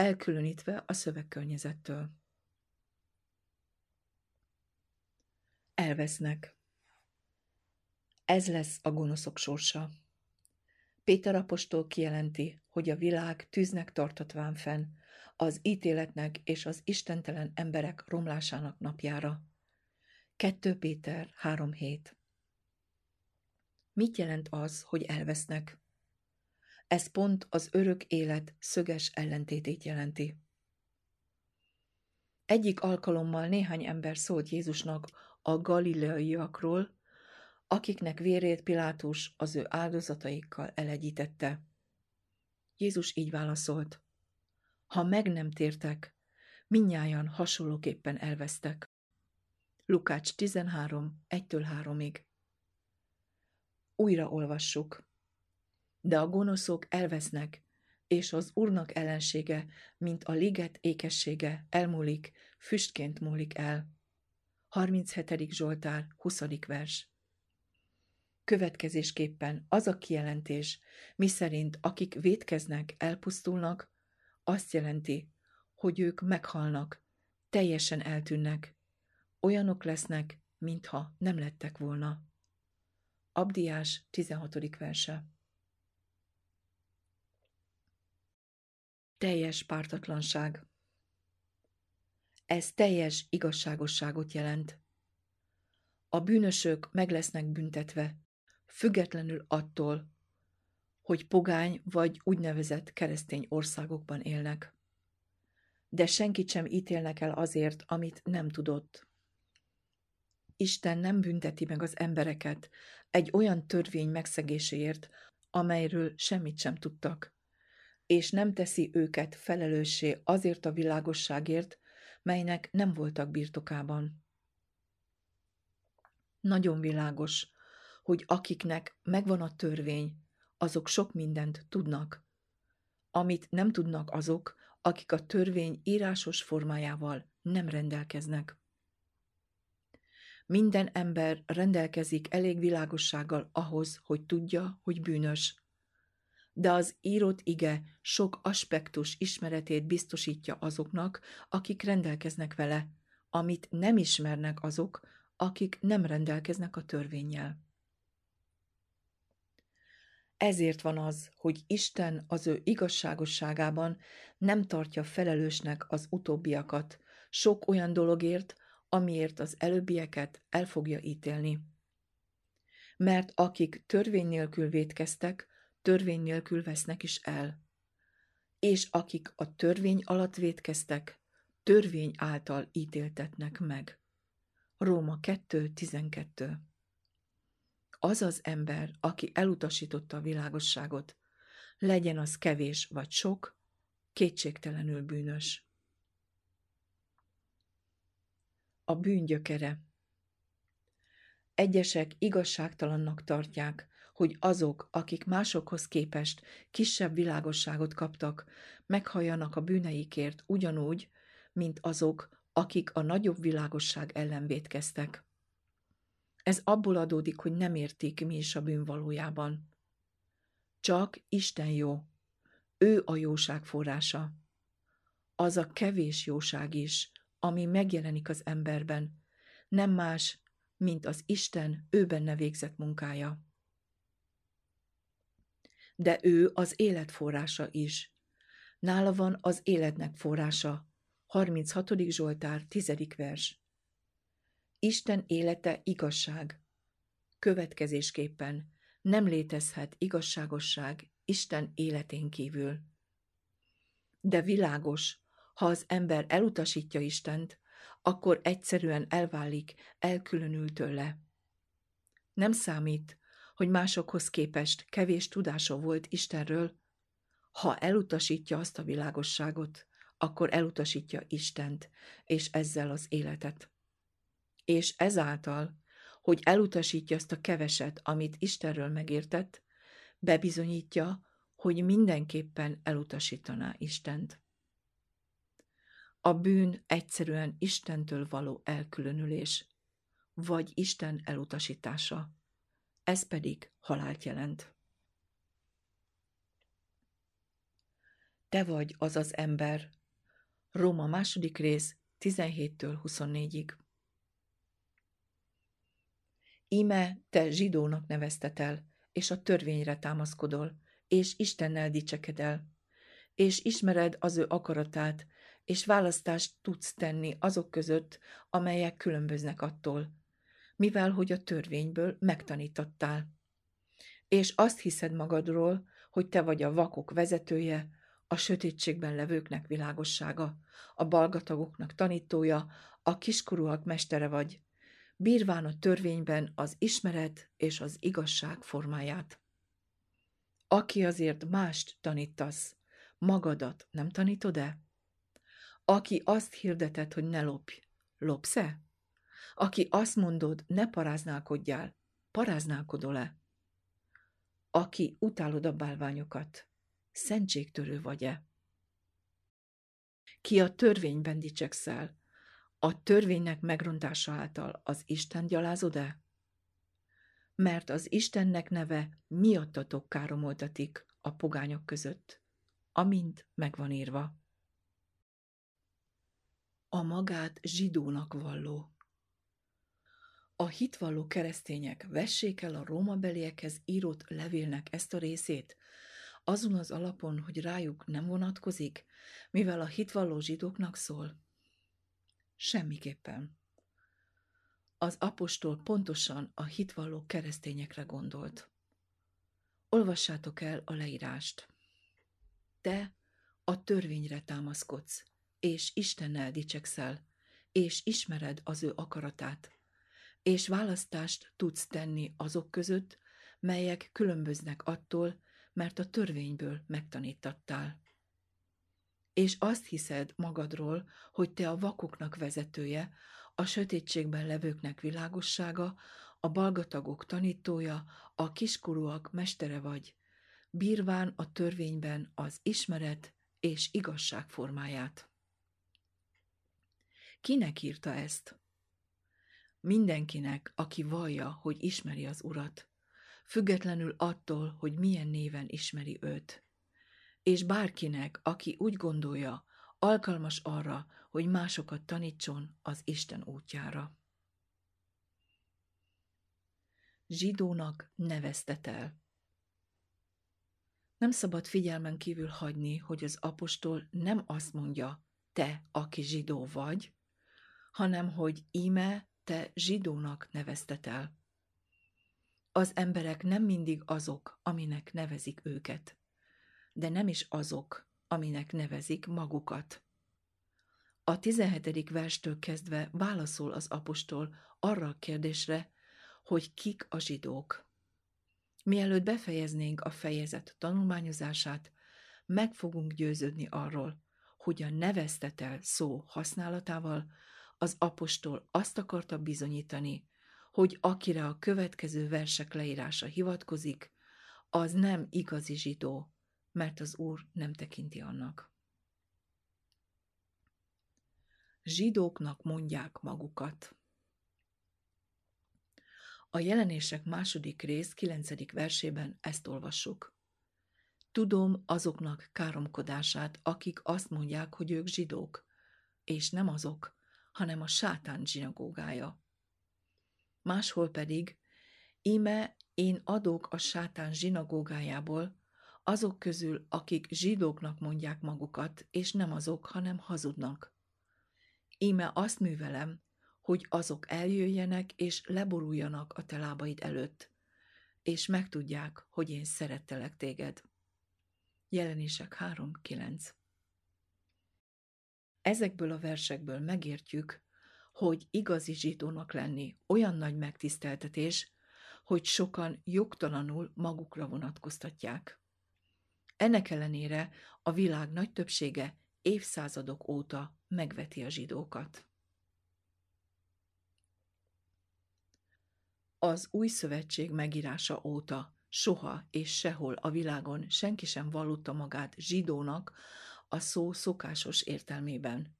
elkülönítve a szövegkörnyezettől. elvesznek. Ez lesz a gonoszok sorsa. Péter apostol kijelenti, hogy a világ tűznek tartatván fenn, az ítéletnek és az istentelen emberek romlásának napjára. 2 Péter 3.7 Mit jelent az, hogy elvesznek? Ez pont az örök élet szöges ellentétét jelenti. Egyik alkalommal néhány ember szólt Jézusnak a galileaiakról, akiknek vérét Pilátus az ő áldozataikkal elegyítette. Jézus így válaszolt, ha meg nem tértek, minnyájan hasonlóképpen elvesztek. Lukács 13, 1-től 3-ig. Újra olvassuk. De a gonoszok elvesznek, és az Úrnak ellensége, mint a liget ékessége, elmúlik, füstként múlik el. 37. Zsoltár, 20. vers. Következésképpen az a kijelentés, miszerint akik vétkeznek, elpusztulnak, azt jelenti, hogy ők meghalnak, teljesen eltűnnek, olyanok lesznek, mintha nem lettek volna. Abdiás 16. verse Teljes pártatlanság Ez teljes igazságosságot jelent. A bűnösök meg lesznek büntetve, függetlenül attól, hogy pogány vagy úgynevezett keresztény országokban élnek. De senkit sem ítélnek el azért, amit nem tudott. Isten nem bünteti meg az embereket egy olyan törvény megszegéséért, amelyről semmit sem tudtak, és nem teszi őket felelőssé azért a világosságért, melynek nem voltak birtokában. Nagyon világos, hogy akiknek megvan a törvény, azok sok mindent tudnak. Amit nem tudnak azok, akik a törvény írásos formájával nem rendelkeznek. Minden ember rendelkezik elég világossággal ahhoz, hogy tudja, hogy bűnös. De az írott ige sok aspektus ismeretét biztosítja azoknak, akik rendelkeznek vele, amit nem ismernek azok, akik nem rendelkeznek a törvényjel. Ezért van az, hogy Isten az ő igazságosságában nem tartja felelősnek az utóbbiakat, sok olyan dologért, amiért az előbbieket el fogja ítélni. Mert akik törvény nélkül vétkeztek, törvény nélkül vesznek is el. És akik a törvény alatt vétkeztek, törvény által ítéltetnek meg. Róma 2.12 Az az ember, aki elutasította a világosságot, legyen az kevés vagy sok, kétségtelenül bűnös. a bűngyökere. Egyesek igazságtalannak tartják, hogy azok, akik másokhoz képest kisebb világosságot kaptak, meghalljanak a bűneikért ugyanúgy, mint azok, akik a nagyobb világosság ellen vétkeztek. Ez abból adódik, hogy nem értik, mi is a bűn valójában. Csak Isten jó. Ő a jóság forrása. Az a kevés jóság is, ami megjelenik az emberben, nem más, mint az Isten ő végzett munkája. De ő az élet forrása is. Nála van az életnek forrása. 36. Zsoltár, 10. vers. Isten élete igazság. Következésképpen nem létezhet igazságosság Isten életén kívül. De világos, ha az ember elutasítja Istent, akkor egyszerűen elválik, elkülönül tőle. Nem számít, hogy másokhoz képest kevés tudása volt Istenről, ha elutasítja azt a világosságot, akkor elutasítja Istent, és ezzel az életet. És ezáltal, hogy elutasítja azt a keveset, amit Istenről megértett, bebizonyítja, hogy mindenképpen elutasítaná Istent. A bűn egyszerűen Istentől való elkülönülés, vagy Isten elutasítása. Ez pedig halált jelent. Te vagy az az ember. Róma második rész 17-től 24-ig. Íme te zsidónak neveztetel, és a törvényre támaszkodol, és Istennel dicsekedel, és ismered az ő akaratát, és választást tudsz tenni azok között, amelyek különböznek attól, mivel hogy a törvényből megtanítottál. És azt hiszed magadról, hogy te vagy a vakok vezetője, a sötétségben levőknek világossága, a balgatagoknak tanítója, a kiskorúak mestere vagy, bírván a törvényben az ismeret és az igazság formáját. Aki azért mást tanítasz, magadat nem tanítod-e? Aki azt hirdetett, hogy ne lopj, lopsz-e? Aki azt mondod, ne paráználkodjál, paráználkodol-e? Aki utálod a bálványokat, szentségtörő vagy-e? Ki a törvényben dicsekszel? A törvénynek megrontása által az Isten gyalázod-e? Mert az Istennek neve miattatok káromoltatik a pogányok között, amint megvan írva. A magát zsidónak valló a hitvalló keresztények vessék el a rómabeliekhez írott levélnek ezt a részét, azon az alapon, hogy rájuk nem vonatkozik, mivel a hitvalló zsidóknak szól? Semmiképpen. Az apostol pontosan a hitvalló keresztényekre gondolt. Olvassátok el a leírást. Te a törvényre támaszkodsz, és Istennel dicsekszel, és ismered az ő akaratát, és választást tudsz tenni azok között, melyek különböznek attól, mert a törvényből megtanítattál. És azt hiszed magadról, hogy te a vakoknak vezetője, a sötétségben levőknek világossága, a balgatagok tanítója, a kiskorúak mestere vagy, bírván a törvényben az ismeret és igazság formáját. Kinek írta ezt? Mindenkinek, aki vallja, hogy ismeri az Urat, függetlenül attól, hogy milyen néven ismeri őt. És bárkinek, aki úgy gondolja, alkalmas arra, hogy másokat tanítson az Isten útjára. Zsidónak neveztet el. Nem szabad figyelmen kívül hagyni, hogy az apostol nem azt mondja, te, aki zsidó vagy, hanem hogy íme te zsidónak neveztet el. Az emberek nem mindig azok, aminek nevezik őket, de nem is azok, aminek nevezik magukat. A 17. verstől kezdve válaszol az apostol arra a kérdésre, hogy kik a zsidók. Mielőtt befejeznénk a fejezet tanulmányozását, meg fogunk győződni arról, hogy a neveztetel szó használatával az apostol azt akarta bizonyítani, hogy akire a következő versek leírása hivatkozik, az nem igazi zsidó, mert az Úr nem tekinti annak. Zsidóknak mondják magukat. A jelenések második rész kilencedik versében ezt olvassuk. Tudom azoknak káromkodását, akik azt mondják, hogy ők zsidók, és nem azok, hanem a sátán zsinagógája. Máshol pedig, íme én adok a sátán zsinagógájából, azok közül, akik zsidóknak mondják magukat, és nem azok, hanem hazudnak. Íme azt művelem, hogy azok eljöjjenek és leboruljanak a te lábaid előtt, és megtudják, hogy én szerettelek téged. Jelenések 3.9 Ezekből a versekből megértjük, hogy igazi zsidónak lenni olyan nagy megtiszteltetés, hogy sokan jogtalanul magukra vonatkoztatják. Ennek ellenére a világ nagy többsége évszázadok óta megveti a zsidókat. Az új szövetség megírása óta soha és sehol a világon senki sem vallotta magát zsidónak a szó szokásos értelmében.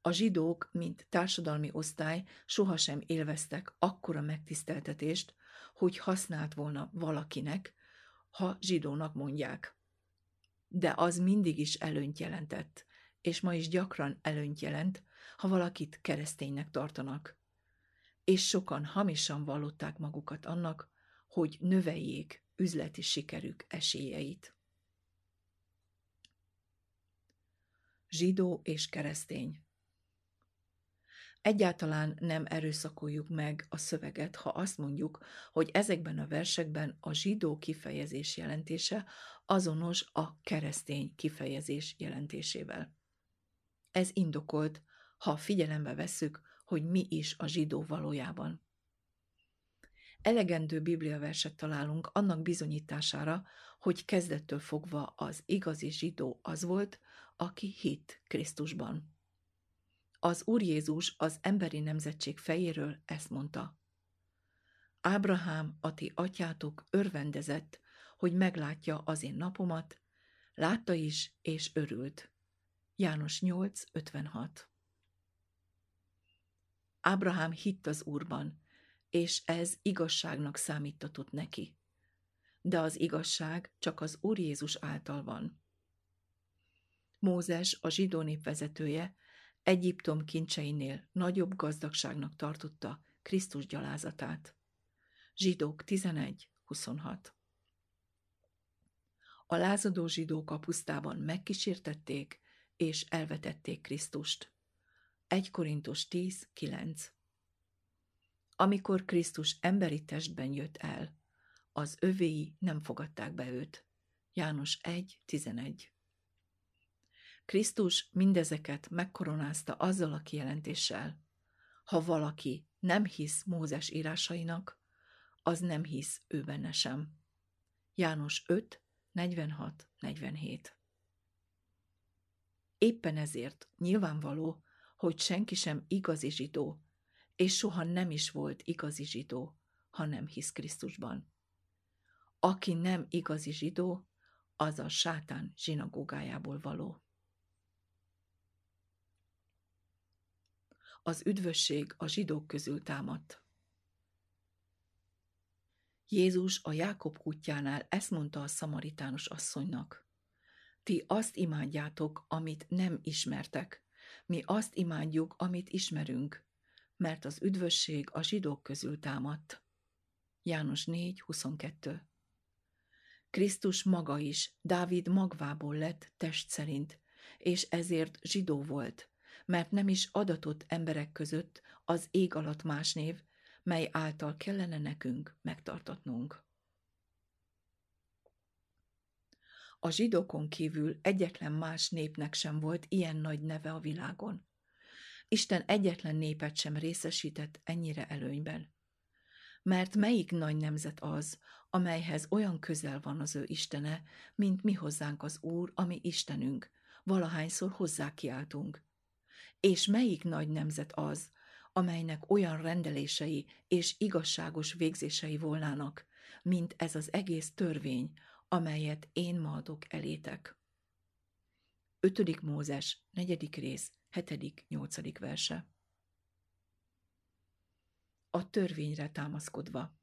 A zsidók, mint társadalmi osztály sohasem élveztek akkora megtiszteltetést, hogy használt volna valakinek, ha zsidónak mondják. De az mindig is előnyt jelentett, és ma is gyakran előnyt jelent, ha valakit kereszténynek tartanak. És sokan hamisan vallották magukat annak, hogy növeljék üzleti sikerük esélyeit. Zsidó és keresztény Egyáltalán nem erőszakoljuk meg a szöveget, ha azt mondjuk, hogy ezekben a versekben a zsidó kifejezés jelentése azonos a keresztény kifejezés jelentésével. Ez indokolt, ha figyelembe vesszük, hogy mi is a zsidó valójában. Elegendő bibliaverset találunk annak bizonyítására, hogy kezdettől fogva az igazi zsidó az volt, aki hit Krisztusban. Az Úr Jézus az emberi nemzetség fejéről ezt mondta. Ábrahám, a ti atyátok örvendezett, hogy meglátja az én napomat, Látta is, és örült. János 8.56 Ábrahám hitt az Úrban, és ez igazságnak számítatott neki. De az igazság csak az Úr Jézus által van. Mózes, a zsidó nép vezetője, Egyiptom kincseinél nagyobb gazdagságnak tartotta Krisztus gyalázatát. Zsidók 11.26 A lázadó zsidók a pusztában megkísértették és elvetették Krisztust. 1 Korintus 10.9 Amikor Krisztus emberi testben jött el, az övéi nem fogadták be őt. János 1.11 Krisztus mindezeket megkoronázta azzal a kijelentéssel, ha valaki nem hisz Mózes írásainak, az nem hisz ő benne sem. János 5, 46, 47 Éppen ezért nyilvánvaló, hogy senki sem igazi zsidó, és soha nem is volt igazi zsidó, ha nem hisz Krisztusban. Aki nem igazi zsidó, az a sátán zsinagógájából való. Az üdvösség a zsidók közül támadt. Jézus a Jákob kutyánál ezt mondta a szamaritános asszonynak. Ti azt imádjátok, amit nem ismertek, mi azt imádjuk, amit ismerünk, mert az üdvösség a zsidók közül támadt. János 4.22 Krisztus maga is Dávid magvából lett test szerint, és ezért zsidó volt, mert nem is adatott emberek között az ég alatt más név, mely által kellene nekünk megtartatnunk. A zsidókon kívül egyetlen más népnek sem volt ilyen nagy neve a világon. Isten egyetlen népet sem részesített ennyire előnyben. Mert melyik nagy nemzet az, amelyhez olyan közel van az ő Istene, mint mi hozzánk az Úr, ami Istenünk, valahányszor hozzá kiáltunk. És melyik nagy nemzet az, amelynek olyan rendelései és igazságos végzései volnának, mint ez az egész törvény, amelyet én ma adok elétek. 5. Mózes, 4. rész, 7. 8. verse. A törvényre támaszkodva.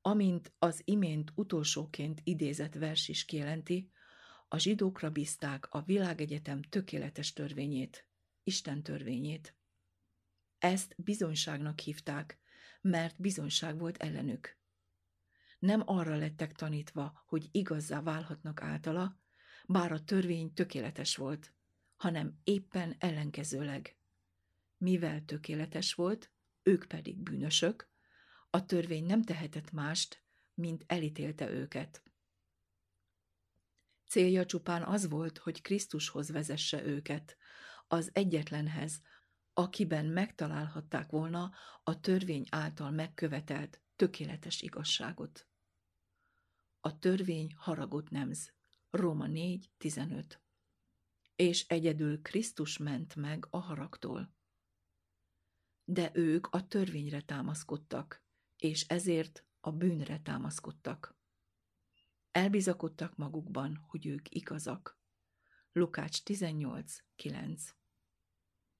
Amint az imént utolsóként idézett vers is kijelenti, a zsidókra bízták a világegyetem tökéletes törvényét, Isten törvényét. Ezt bizonyságnak hívták, mert bizonyság volt ellenük nem arra lettek tanítva, hogy igazzá válhatnak általa, bár a törvény tökéletes volt, hanem éppen ellenkezőleg. Mivel tökéletes volt, ők pedig bűnösök, a törvény nem tehetett mást, mint elítélte őket. Célja csupán az volt, hogy Krisztushoz vezesse őket, az egyetlenhez, akiben megtalálhatták volna a törvény által megkövetelt tökéletes igazságot. A törvény haragot nemz. Róma 4.15 És egyedül Krisztus ment meg a haragtól. De ők a törvényre támaszkodtak, és ezért a bűnre támaszkodtak. Elbizakodtak magukban, hogy ők igazak. Lukács 18.9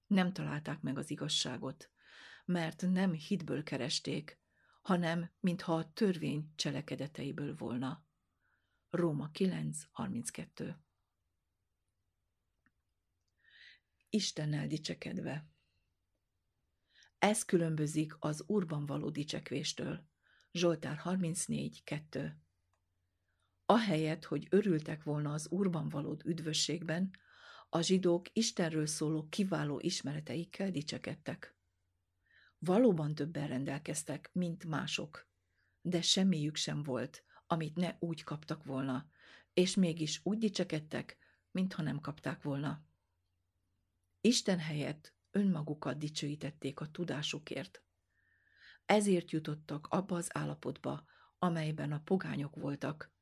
Nem találták meg az igazságot, mert nem hitből keresték, hanem mintha a törvény cselekedeteiből volna. Róma 9.32 Istennel dicsekedve Ez különbözik az Úrban való dicsekvéstől. Zsoltár 34.2 Ahelyett, hogy örültek volna az Úrban való üdvösségben, a zsidók Istenről szóló kiváló ismereteikkel dicsekedtek. Valóban többen rendelkeztek, mint mások, de semmiük sem volt, amit ne úgy kaptak volna, és mégis úgy dicsekedtek, mintha nem kapták volna. Isten helyett önmagukat dicsőítették a tudásukért. Ezért jutottak abba az állapotba, amelyben a pogányok voltak,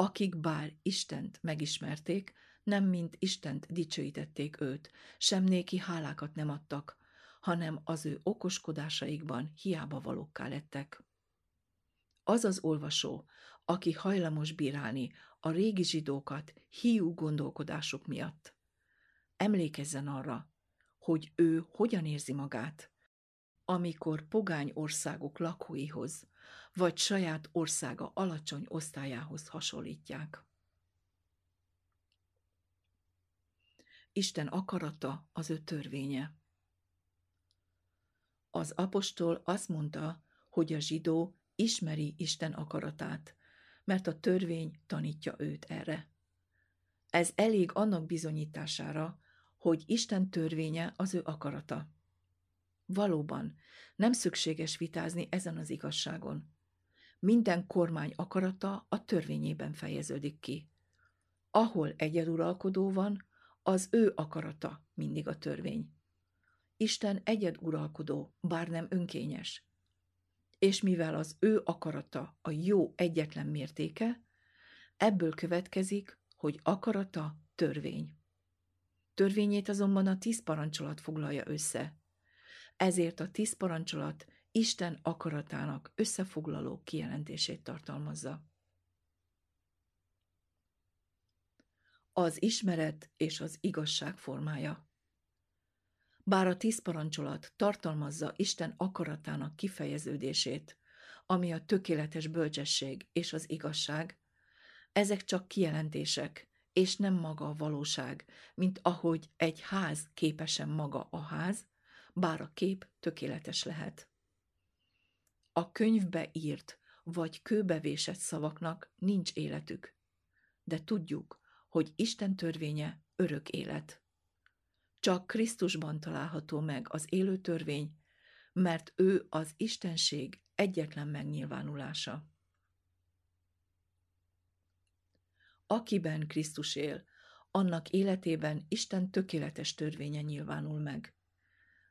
akik bár Istent megismerték, nem mint Istent dicsőítették őt, sem néki hálákat nem adtak, hanem az ő okoskodásaikban hiába valókká lettek. az az olvasó, aki hajlamos bírálni a régi zsidókat hiú gondolkodásuk miatt. Emlékezzen arra, hogy ő hogyan érzi magát, amikor pogány országok lakóihoz, vagy saját országa alacsony osztályához hasonlítják. Isten akarata az ő törvénye. Az apostol azt mondta, hogy a zsidó ismeri Isten akaratát, mert a törvény tanítja őt erre. Ez elég annak bizonyítására, hogy Isten törvénye az ő akarata. Valóban, nem szükséges vitázni ezen az igazságon. Minden kormány akarata a törvényében fejeződik ki. Ahol egyeduralkodó van, az ő akarata mindig a törvény. Isten egyeduralkodó, bár nem önkényes. És mivel az ő akarata a jó egyetlen mértéke, ebből következik, hogy akarata törvény. Törvényét azonban a tíz parancsolat foglalja össze. Ezért a tíz parancsolat Isten akaratának összefoglaló kijelentését tartalmazza. Az ismeret és az igazság formája. Bár a tíz parancsolat tartalmazza Isten akaratának kifejeződését, ami a tökéletes bölcsesség és az igazság, ezek csak kijelentések, és nem maga a valóság, mint ahogy egy ház képesen maga a ház, bár a kép tökéletes lehet. A könyvbe írt vagy kőbevésett szavaknak nincs életük, de tudjuk, hogy Isten törvénye örök élet. Csak Krisztusban található meg az élő törvény, mert ő az Istenség egyetlen megnyilvánulása. Akiben Krisztus él, annak életében Isten tökéletes törvénye nyilvánul meg.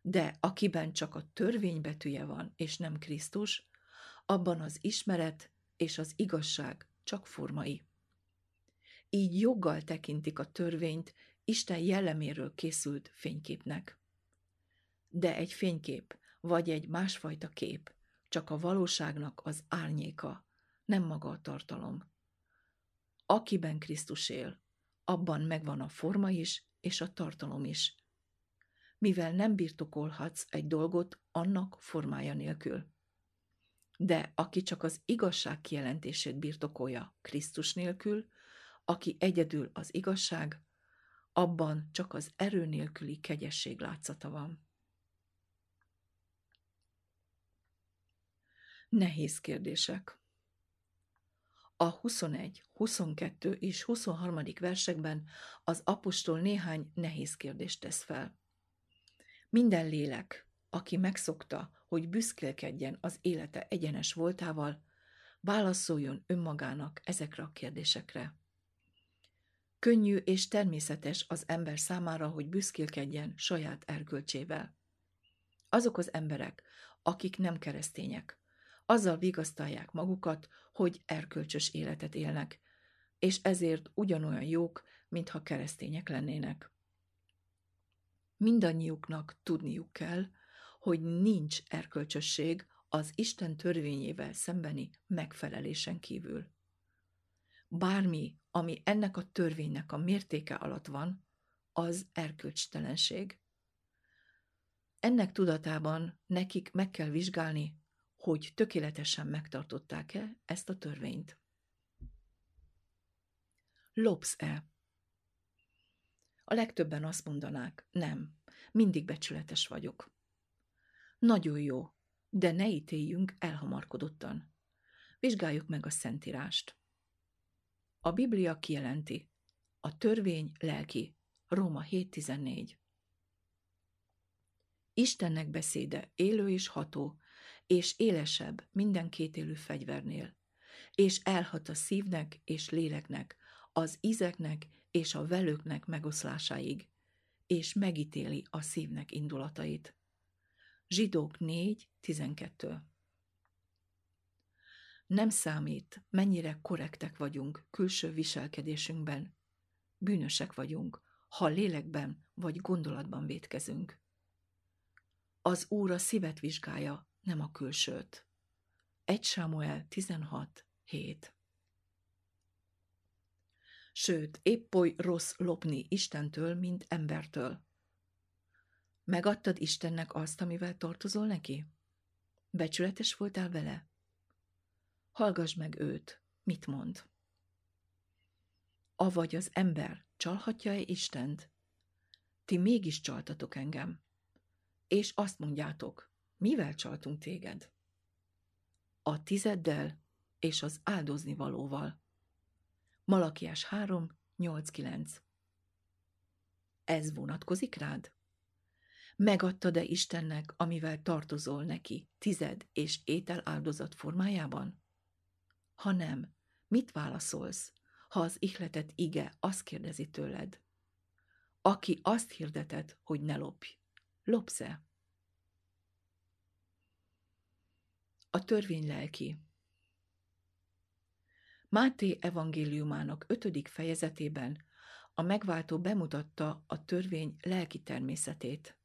De akiben csak a törvény betűje van, és nem Krisztus, abban az ismeret és az igazság csak formai. Így joggal tekintik a törvényt Isten jelleméről készült fényképnek. De egy fénykép, vagy egy másfajta kép, csak a valóságnak az árnyéka, nem maga a tartalom. Akiben Krisztus él, abban megvan a forma is, és a tartalom is. Mivel nem birtokolhatsz egy dolgot annak formája nélkül. De aki csak az igazság kijelentését birtokolja Krisztus nélkül, aki egyedül az igazság, abban csak az erő nélküli kegyesség látszata van. Nehéz kérdések. A 21, 22 és 23. versekben az apostol néhány nehéz kérdést tesz fel. Minden lélek, aki megszokta, hogy büszkélkedjen az élete egyenes voltával, válaszoljon önmagának ezekre a kérdésekre. Könnyű és természetes az ember számára, hogy büszkélkedjen saját erkölcsével. Azok az emberek, akik nem keresztények, azzal vigasztalják magukat, hogy erkölcsös életet élnek, és ezért ugyanolyan jók, mintha keresztények lennének. Mindannyiuknak tudniuk kell, hogy nincs erkölcsösség az Isten törvényével szembeni megfelelésen kívül. Bármi, ami ennek a törvénynek a mértéke alatt van, az erkölcstelenség. Ennek tudatában nekik meg kell vizsgálni, hogy tökéletesen megtartották-e ezt a törvényt. Lopsz-e? A legtöbben azt mondanák, nem, mindig becsületes vagyok. Nagyon jó, de ne ítéljünk elhamarkodottan. Vizsgáljuk meg a Szentírást. A Biblia kijelenti, a törvény lelki, Róma 7.14. Istennek beszéde élő és ható, és élesebb minden kétélű fegyvernél, és elhat a szívnek és léleknek, az ízeknek és a velőknek megoszlásáig, és megítéli a szívnek indulatait. Zsidók 4.12 Nem számít, mennyire korrektek vagyunk külső viselkedésünkben. Bűnösek vagyunk, ha lélekben vagy gondolatban vétkezünk. Az Úr a szívet vizsgálja, nem a külsőt. 1 Sámuel 16, 7 Sőt, épp oly rossz lopni Istentől, mint embertől. Megadtad Istennek azt, amivel tartozol neki? Becsületes voltál vele? Hallgass meg őt, mit mond. Avagy az ember csalhatja-e Istent? Ti mégis csaltatok engem. És azt mondjátok, mivel csaltunk téged? A tizeddel és az áldozni valóval. Malakiás 3, 8, 9 Ez vonatkozik rád? Megadtad-e Istennek, amivel tartozol neki, tized és étel áldozat formájában? Ha nem, mit válaszolsz, ha az ihletet ige azt kérdezi tőled? Aki azt hirdeted, hogy ne lopj, lopsz-e? A törvény lelki Máté evangéliumának ötödik fejezetében a megváltó bemutatta a törvény lelki természetét.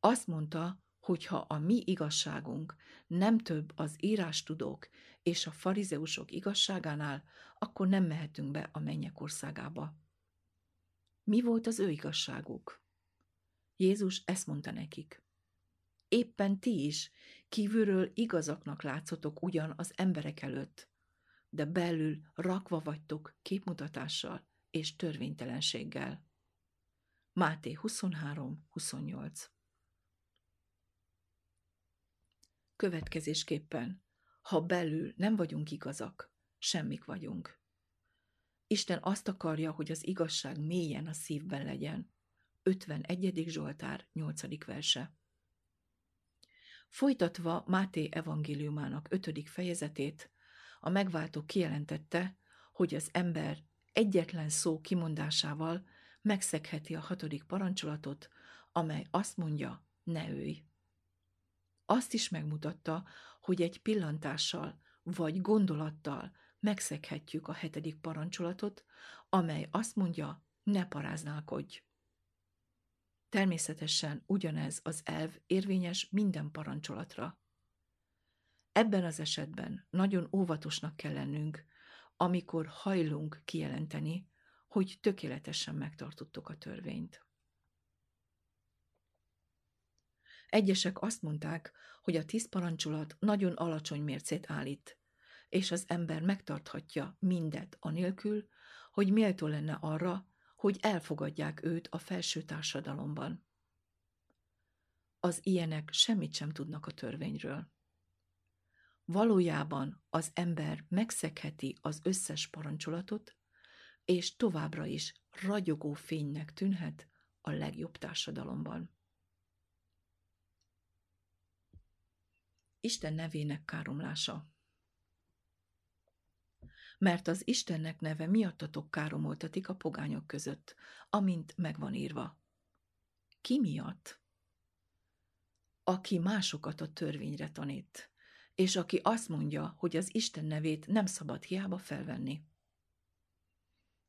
Azt mondta, hogy ha a mi igazságunk nem több az írástudók és a farizeusok igazságánál, akkor nem mehetünk be a mennyek országába. Mi volt az ő igazságuk? Jézus ezt mondta nekik. Éppen ti is kívülről igazaknak látszotok ugyan az emberek előtt, de belül rakva vagytok képmutatással és törvénytelenséggel. Máté 23-28 Következésképpen, ha belül nem vagyunk igazak, semmik vagyunk. Isten azt akarja, hogy az igazság mélyen a szívben legyen. 51. Zsoltár 8. verse. Folytatva Máté evangéliumának 5. fejezetét, a megváltó kijelentette, hogy az ember egyetlen szó kimondásával megszegheti a hatodik parancsolatot, amely azt mondja, ne őj. Azt is megmutatta, hogy egy pillantással vagy gondolattal megszeghetjük a hetedik parancsolatot, amely azt mondja, ne paráználkodj. Természetesen ugyanez az elv érvényes minden parancsolatra. Ebben az esetben nagyon óvatosnak kell lennünk, amikor hajlunk kijelenteni, hogy tökéletesen megtartottuk a törvényt. Egyesek azt mondták, hogy a tíz parancsolat nagyon alacsony mércét állít, és az ember megtarthatja mindet anélkül, hogy méltó lenne arra, hogy elfogadják őt a felső társadalomban. Az ilyenek semmit sem tudnak a törvényről. Valójában az ember megszekheti az összes parancsolatot, és továbbra is ragyogó fénynek tűnhet a legjobb társadalomban. Isten nevének káromlása Mert az Istennek neve miattatok káromoltatik a pogányok között, amint megvan írva. Ki miatt? Aki másokat a törvényre tanít, és aki azt mondja, hogy az Isten nevét nem szabad hiába felvenni.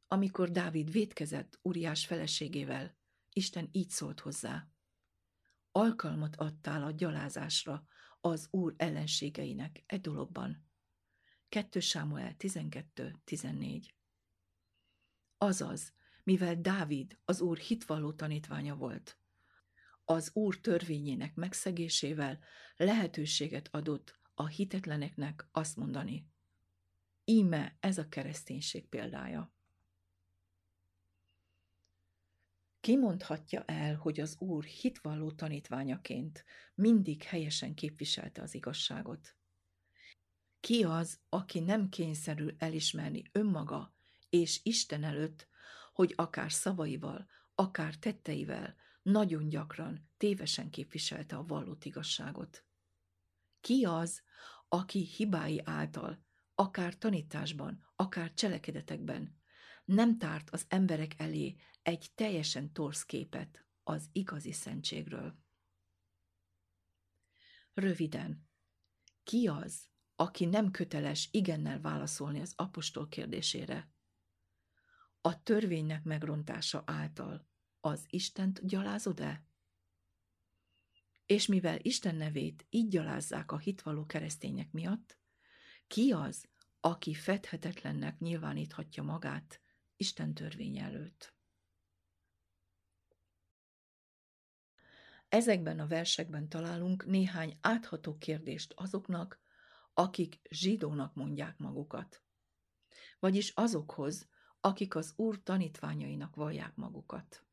Amikor Dávid védkezett Uriás feleségével, Isten így szólt hozzá. Alkalmat adtál a gyalázásra az Úr ellenségeinek egy dologban. 2 Sámuel 12-14 Azaz, mivel Dávid az Úr hitvalló tanítványa volt, az Úr törvényének megszegésével lehetőséget adott a hitetleneknek azt mondani. Íme ez a kereszténység példája. Ki mondhatja el, hogy az Úr hitvalló tanítványaként mindig helyesen képviselte az igazságot? Ki az, aki nem kényszerül elismerni önmaga és Isten előtt, hogy akár szavaival, akár tetteivel nagyon gyakran tévesen képviselte a vallott igazságot? Ki az, aki hibái által, akár tanításban, akár cselekedetekben nem tárt az emberek elé egy teljesen torsz képet az igazi szentségről. Röviden, ki az, aki nem köteles igennel válaszolni az apostol kérdésére? A törvénynek megrontása által az Istent gyalázod-e? És mivel Isten nevét így gyalázzák a hitvaló keresztények miatt, ki az, aki fedhetetlennek nyilváníthatja magát Isten törvény előtt? Ezekben a versekben találunk néhány átható kérdést azoknak, akik zsidónak mondják magukat. Vagyis azokhoz, akik az Úr tanítványainak vallják magukat.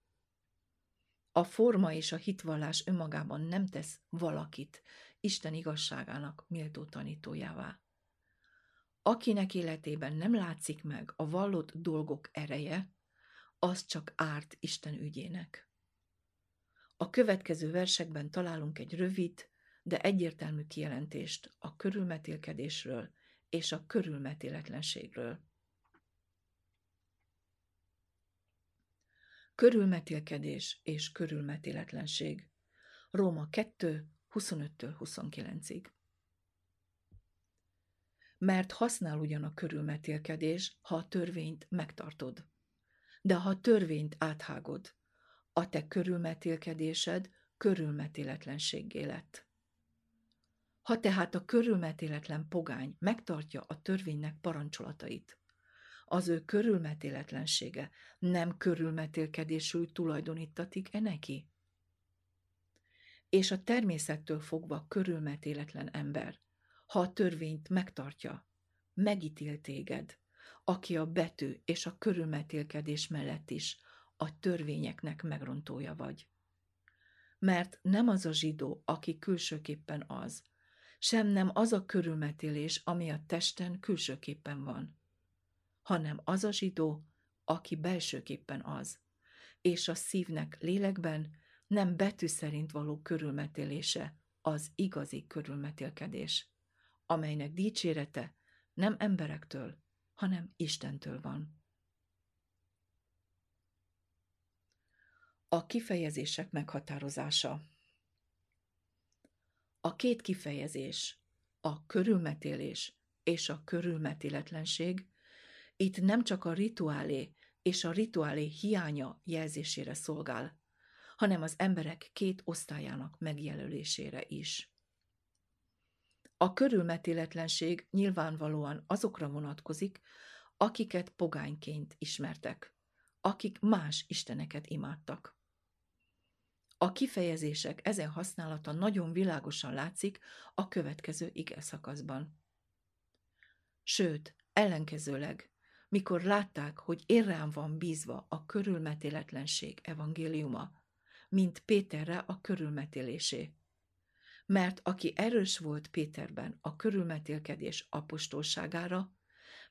A forma és a hitvallás önmagában nem tesz valakit Isten igazságának méltó tanítójává. Akinek életében nem látszik meg a vallott dolgok ereje, az csak árt Isten ügyének. A következő versekben találunk egy rövid, de egyértelmű kijelentést a körülmetélkedésről és a körülmetéletlenségről. Körülmetélkedés és körülmetéletlenség. Róma 2, 25-től 29-ig. Mert használ ugyan a körülmetélkedés, ha a törvényt megtartod. De ha a törvényt áthágod, a te körülmetélkedésed körülmetéletlenséggé lett. Ha tehát a körülmetéletlen pogány megtartja a törvénynek parancsolatait, az ő körülmetéletlensége nem körülmetélkedésül tulajdonítatik-e neki? És a természettől fogva körülmetéletlen ember, ha a törvényt megtartja, megítél téged, aki a betű és a körülmetélkedés mellett is a törvényeknek megrontója vagy. Mert nem az a zsidó, aki külsőképpen az, sem nem az a körülmetélés, ami a testen külsőképpen van, hanem az a zsidó, aki belsőképpen az, és a szívnek lélekben nem betű szerint való körülmetélése az igazi körülmetélkedés, amelynek dicsérete nem emberektől, hanem Istentől van. A kifejezések meghatározása A két kifejezés, a körülmetélés és a körülmetéletlenség itt nem csak a rituálé és a rituálé hiánya jelzésére szolgál, hanem az emberek két osztályának megjelölésére is. A körülmetéletlenség nyilvánvalóan azokra vonatkozik, akiket pogányként ismertek, akik más isteneket imádtak. A kifejezések ezen használata nagyon világosan látszik a következő ige szakaszban. Sőt, ellenkezőleg, mikor látták, hogy érrám van bízva a körülmetéletlenség evangéliuma, mint Péterre a körülmetélésé. Mert aki erős volt Péterben a körülmetélkedés apostolságára,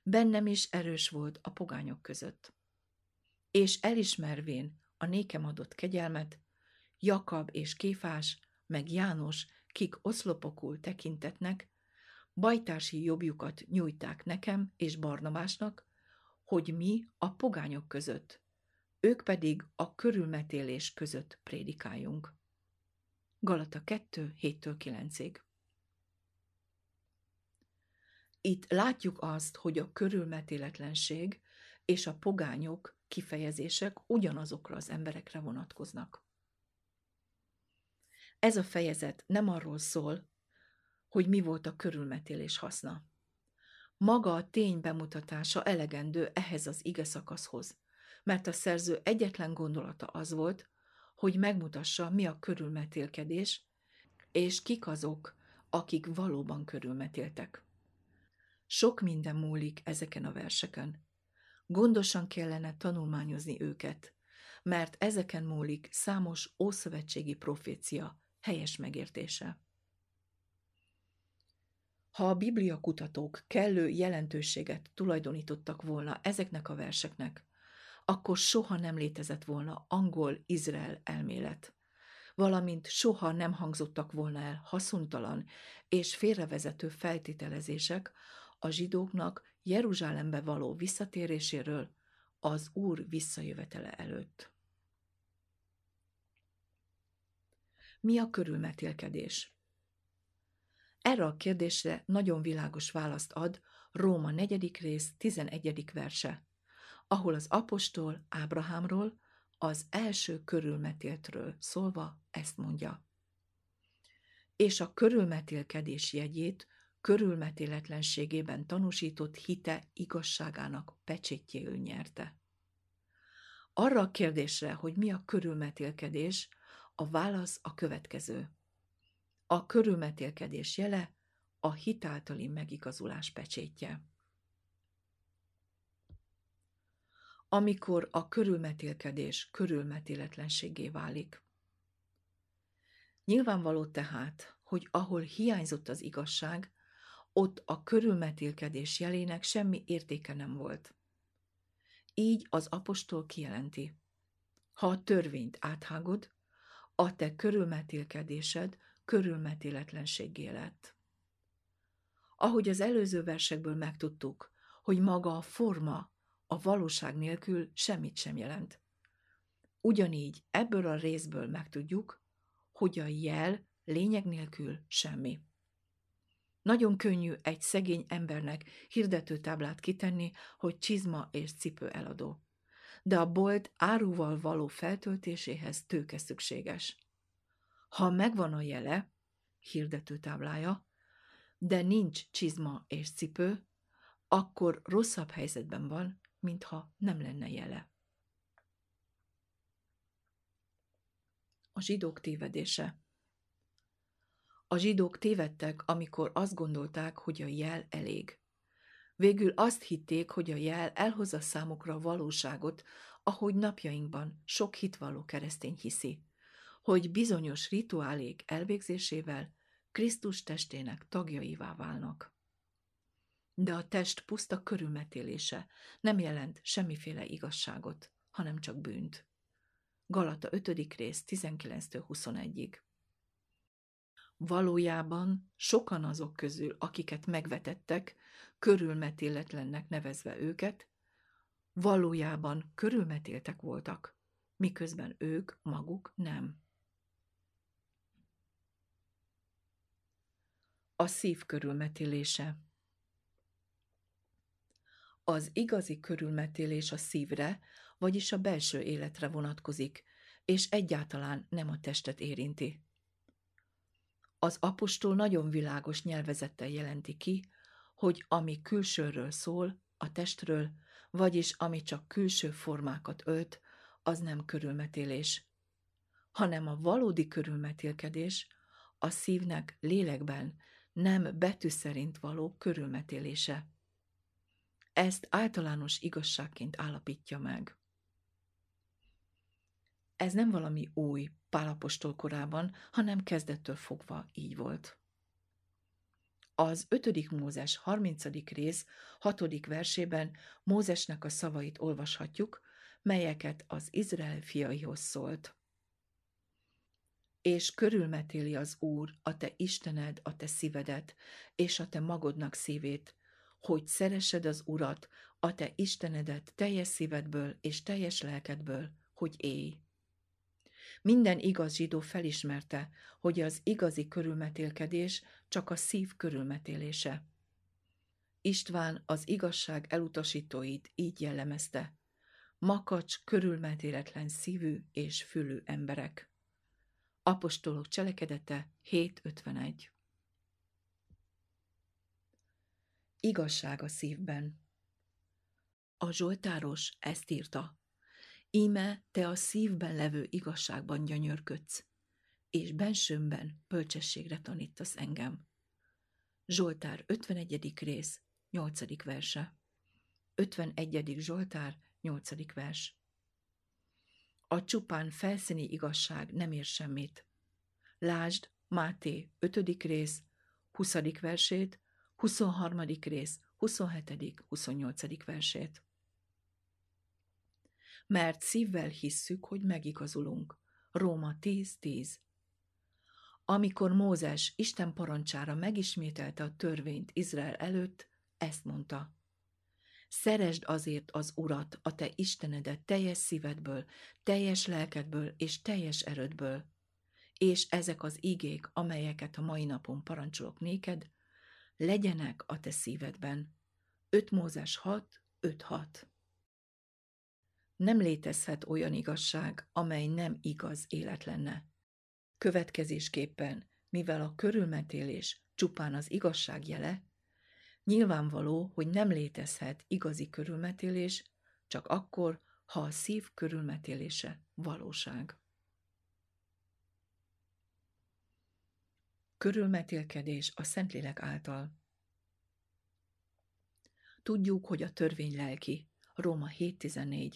bennem is erős volt a pogányok között. És elismervén a nékem adott kegyelmet, Jakab és Kéfás, meg János, kik oszlopokul tekintetnek, bajtársi jobbjukat nyújták nekem és Barnabásnak, hogy mi a pogányok között, ők pedig a körülmetélés között prédikáljunk. Galata 2, 7-től 9-ig Itt látjuk azt, hogy a körülmetéletlenség és a pogányok kifejezések ugyanazokra az emberekre vonatkoznak. Ez a fejezet nem arról szól, hogy mi volt a körülmetélés haszna. Maga a tény bemutatása elegendő ehhez az ige szakaszhoz, mert a szerző egyetlen gondolata az volt, hogy megmutassa, mi a körülmetélkedés, és kik azok, akik valóban körülmetéltek. Sok minden múlik ezeken a verseken. Gondosan kellene tanulmányozni őket, mert ezeken múlik számos ószövetségi profécia, helyes megértése. Ha a biblia kutatók kellő jelentőséget tulajdonítottak volna ezeknek a verseknek, akkor soha nem létezett volna angol-izrael elmélet, valamint soha nem hangzottak volna el haszontalan és félrevezető feltételezések a zsidóknak Jeruzsálembe való visszatéréséről az Úr visszajövetele előtt. Mi a körülmetélkedés? Erre a kérdésre nagyon világos választ ad Róma 4. rész 11. verse, ahol az apostol Ábrahámról, az első körülmetéltről szólva ezt mondja. és a körülmetélkedés jegyét körülmetéletlenségében tanúsított hite igazságának pecsétjéül nyerte. Arra a kérdésre, hogy mi a körülmetélkedés, a válasz a következő. A körülmetélkedés jele a hitáltali megigazulás pecsétje. Amikor a körülmetélkedés körülmetéletlenségé válik. Nyilvánvaló tehát, hogy ahol hiányzott az igazság, ott a körülmetélkedés jelének semmi értéke nem volt. Így az apostol kijelenti. Ha a törvényt áthágod, a te körülmetélkedésed körülmetéletlenségé lett. Ahogy az előző versekből megtudtuk, hogy maga a forma a valóság nélkül semmit sem jelent. Ugyanígy ebből a részből megtudjuk, hogy a jel lényeg nélkül semmi. Nagyon könnyű egy szegény embernek hirdetőtáblát kitenni, hogy csizma és cipő eladó. De a bolt áruval való feltöltéséhez tőke szükséges. Ha megvan a jele, hirdetőtáblája, de nincs csizma és cipő, akkor rosszabb helyzetben van, mintha nem lenne jele. A zsidók tévedése a zsidók tévedtek, amikor azt gondolták, hogy a jel elég. Végül azt hitték, hogy a jel elhozza számukra a valóságot, ahogy napjainkban sok hitvalló keresztény hiszi, hogy bizonyos rituálék elvégzésével Krisztus testének tagjaivá válnak. De a test puszta körülmetélése nem jelent semmiféle igazságot, hanem csak bűnt. Galata 5. rész 19-21-ig. Valójában sokan azok közül, akiket megvetettek, körülmetéletlennek nevezve őket, valójában körülmetéltek voltak, miközben ők maguk nem. A szív körülmetélése Az igazi körülmetélés a szívre, vagyis a belső életre vonatkozik, és egyáltalán nem a testet érinti. Az apostol nagyon világos nyelvezettel jelenti ki, hogy ami külsőről szól, a testről, vagyis ami csak külső formákat ölt, az nem körülmetélés, hanem a valódi körülmetélkedés a szívnek lélekben nem betű szerint való körülmetélése. Ezt általános igazságként állapítja meg. Ez nem valami új, Pálapostól korában, hanem kezdettől fogva így volt. Az 5. Mózes 30. rész 6. versében Mózesnek a szavait olvashatjuk, melyeket az Izrael fiaihoz szólt. És körülmetéli az Úr a te Istened a te szívedet, és a te magodnak szívét, hogy szeresed az Urat, a te Istenedet teljes szívedből és teljes lelkedből, hogy élj. Minden igaz zsidó felismerte, hogy az igazi körülmetélkedés csak a szív körülmetélése. István az igazság elutasítóit így jellemezte. Makacs, körülmetéletlen szívű és fülű emberek. Apostolok cselekedete 7.51 Igazság a szívben A Zsoltáros ezt írta. Íme te a szívben levő igazságban gyönyörködsz, és bensőmben bölcsességre tanítasz engem. Zsoltár 51. rész, 8. verse. 51. Zsoltár, 8. vers. A csupán felszíni igazság nem ér semmit. Lásd Máté 5. rész, 20. versét, 23. rész, 27. 28. versét mert szívvel hisszük, hogy megigazulunk. Róma 10.10 10. Amikor Mózes Isten parancsára megismételte a törvényt Izrael előtt, ezt mondta. Szeresd azért az Urat, a te Istenedet teljes szívedből, teljes lelkedből és teljes erődből. És ezek az igék, amelyeket a mai napon parancsolok néked, legyenek a te szívedben. 5 Mózes 6, 5 6 nem létezhet olyan igazság, amely nem igaz élet lenne. Következésképpen mivel a körülmetélés csupán az igazság jele, nyilvánvaló, hogy nem létezhet igazi körülmetélés, csak akkor, ha a szív körülmetélése valóság. Körülmetélkedés a Szentlélek által. Tudjuk, hogy a törvény lelki, Róma 7.14.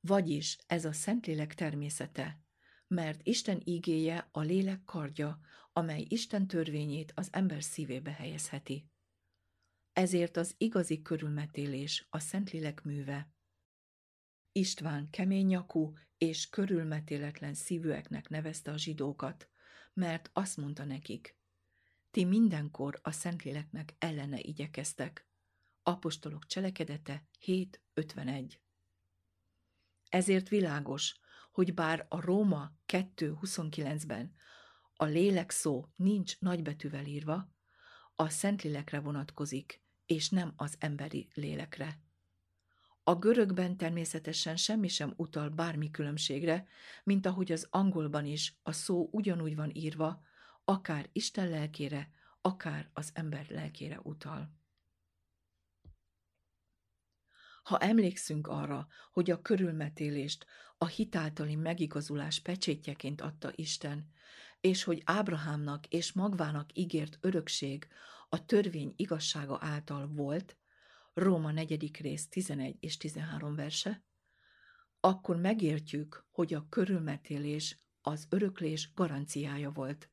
Vagyis ez a Szentlélek természete, mert Isten ígéje a lélek kardja, amely Isten törvényét az ember szívébe helyezheti. Ezért az igazi körülmetélés a Szentlélek műve. István kemény nyakú és körülmetéletlen szívűeknek nevezte a zsidókat, mert azt mondta nekik, ti mindenkor a Szentléleknek ellene igyekeztek. Apostolok cselekedete 7.51 Ezért világos, hogy bár a Róma 2.29-ben a lélek szó nincs nagybetűvel írva, a Szentlélekre vonatkozik, és nem az emberi lélekre. A görögben természetesen semmi sem utal bármi különbségre, mint ahogy az angolban is a szó ugyanúgy van írva, akár Isten lelkére, akár az ember lelkére utal. Ha emlékszünk arra, hogy a körülmetélést a hitáltali megigazulás pecsétjeként adta Isten, és hogy Ábrahámnak és magvának ígért örökség a törvény igazsága által volt, Róma 4. rész 11 és 13 verse, akkor megértjük, hogy a körülmetélés az öröklés garanciája volt.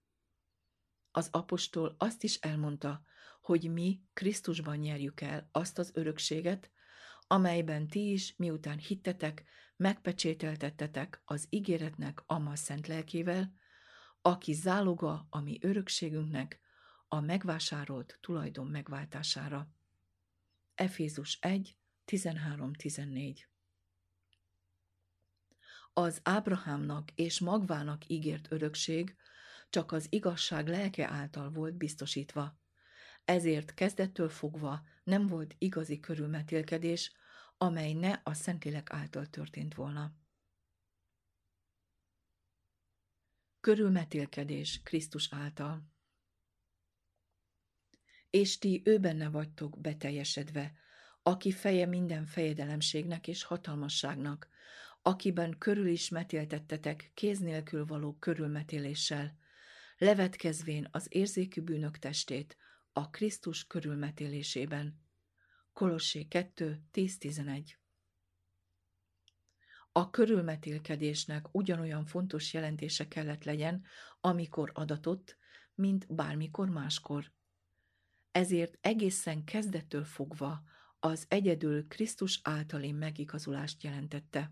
Az apostol azt is elmondta, hogy mi Krisztusban nyerjük el azt az örökséget, amelyben ti is, miután hittetek, megpecsételtettetek az ígéretnek Amma szent lelkével, aki záloga a mi örökségünknek, a megvásárolt tulajdon megváltására. Efézus 1, 13-14 Az Ábrahámnak és magvának ígért örökség csak az igazság lelke által volt biztosítva. Ezért kezdettől fogva nem volt igazi körülmetélkedés, amely ne a Szentlélek által történt volna. Körülmetélkedés Krisztus által és ti ő benne vagytok beteljesedve, aki feje minden fejedelemségnek és hatalmasságnak, akiben körül is metéltettetek kéz nélkül való körülmetéléssel, levetkezvén az érzékű bűnök testét a Krisztus körülmetélésében. Kolossé 2, 10-11 A körülmetélkedésnek ugyanolyan fontos jelentése kellett legyen, amikor adatott, mint bármikor máskor ezért egészen kezdettől fogva az egyedül Krisztus általi megigazulást jelentette.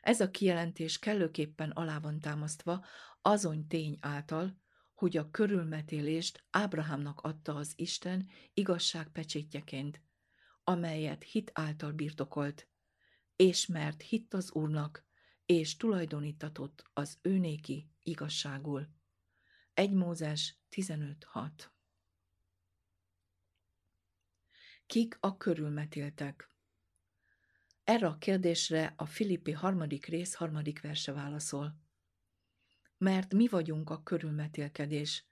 Ez a kijelentés kellőképpen alá van támasztva azon tény által, hogy a körülmetélést Ábrahámnak adta az Isten igazság pecsétjeként, amelyet hit által birtokolt, és mert hitt az Úrnak, és tulajdonítatott az őnéki igazságul. 1 Mózes 15.6 Kik a körülmetéltek? Erre a kérdésre a Filippi harmadik rész harmadik verse válaszol. Mert mi vagyunk a körülmetélkedés,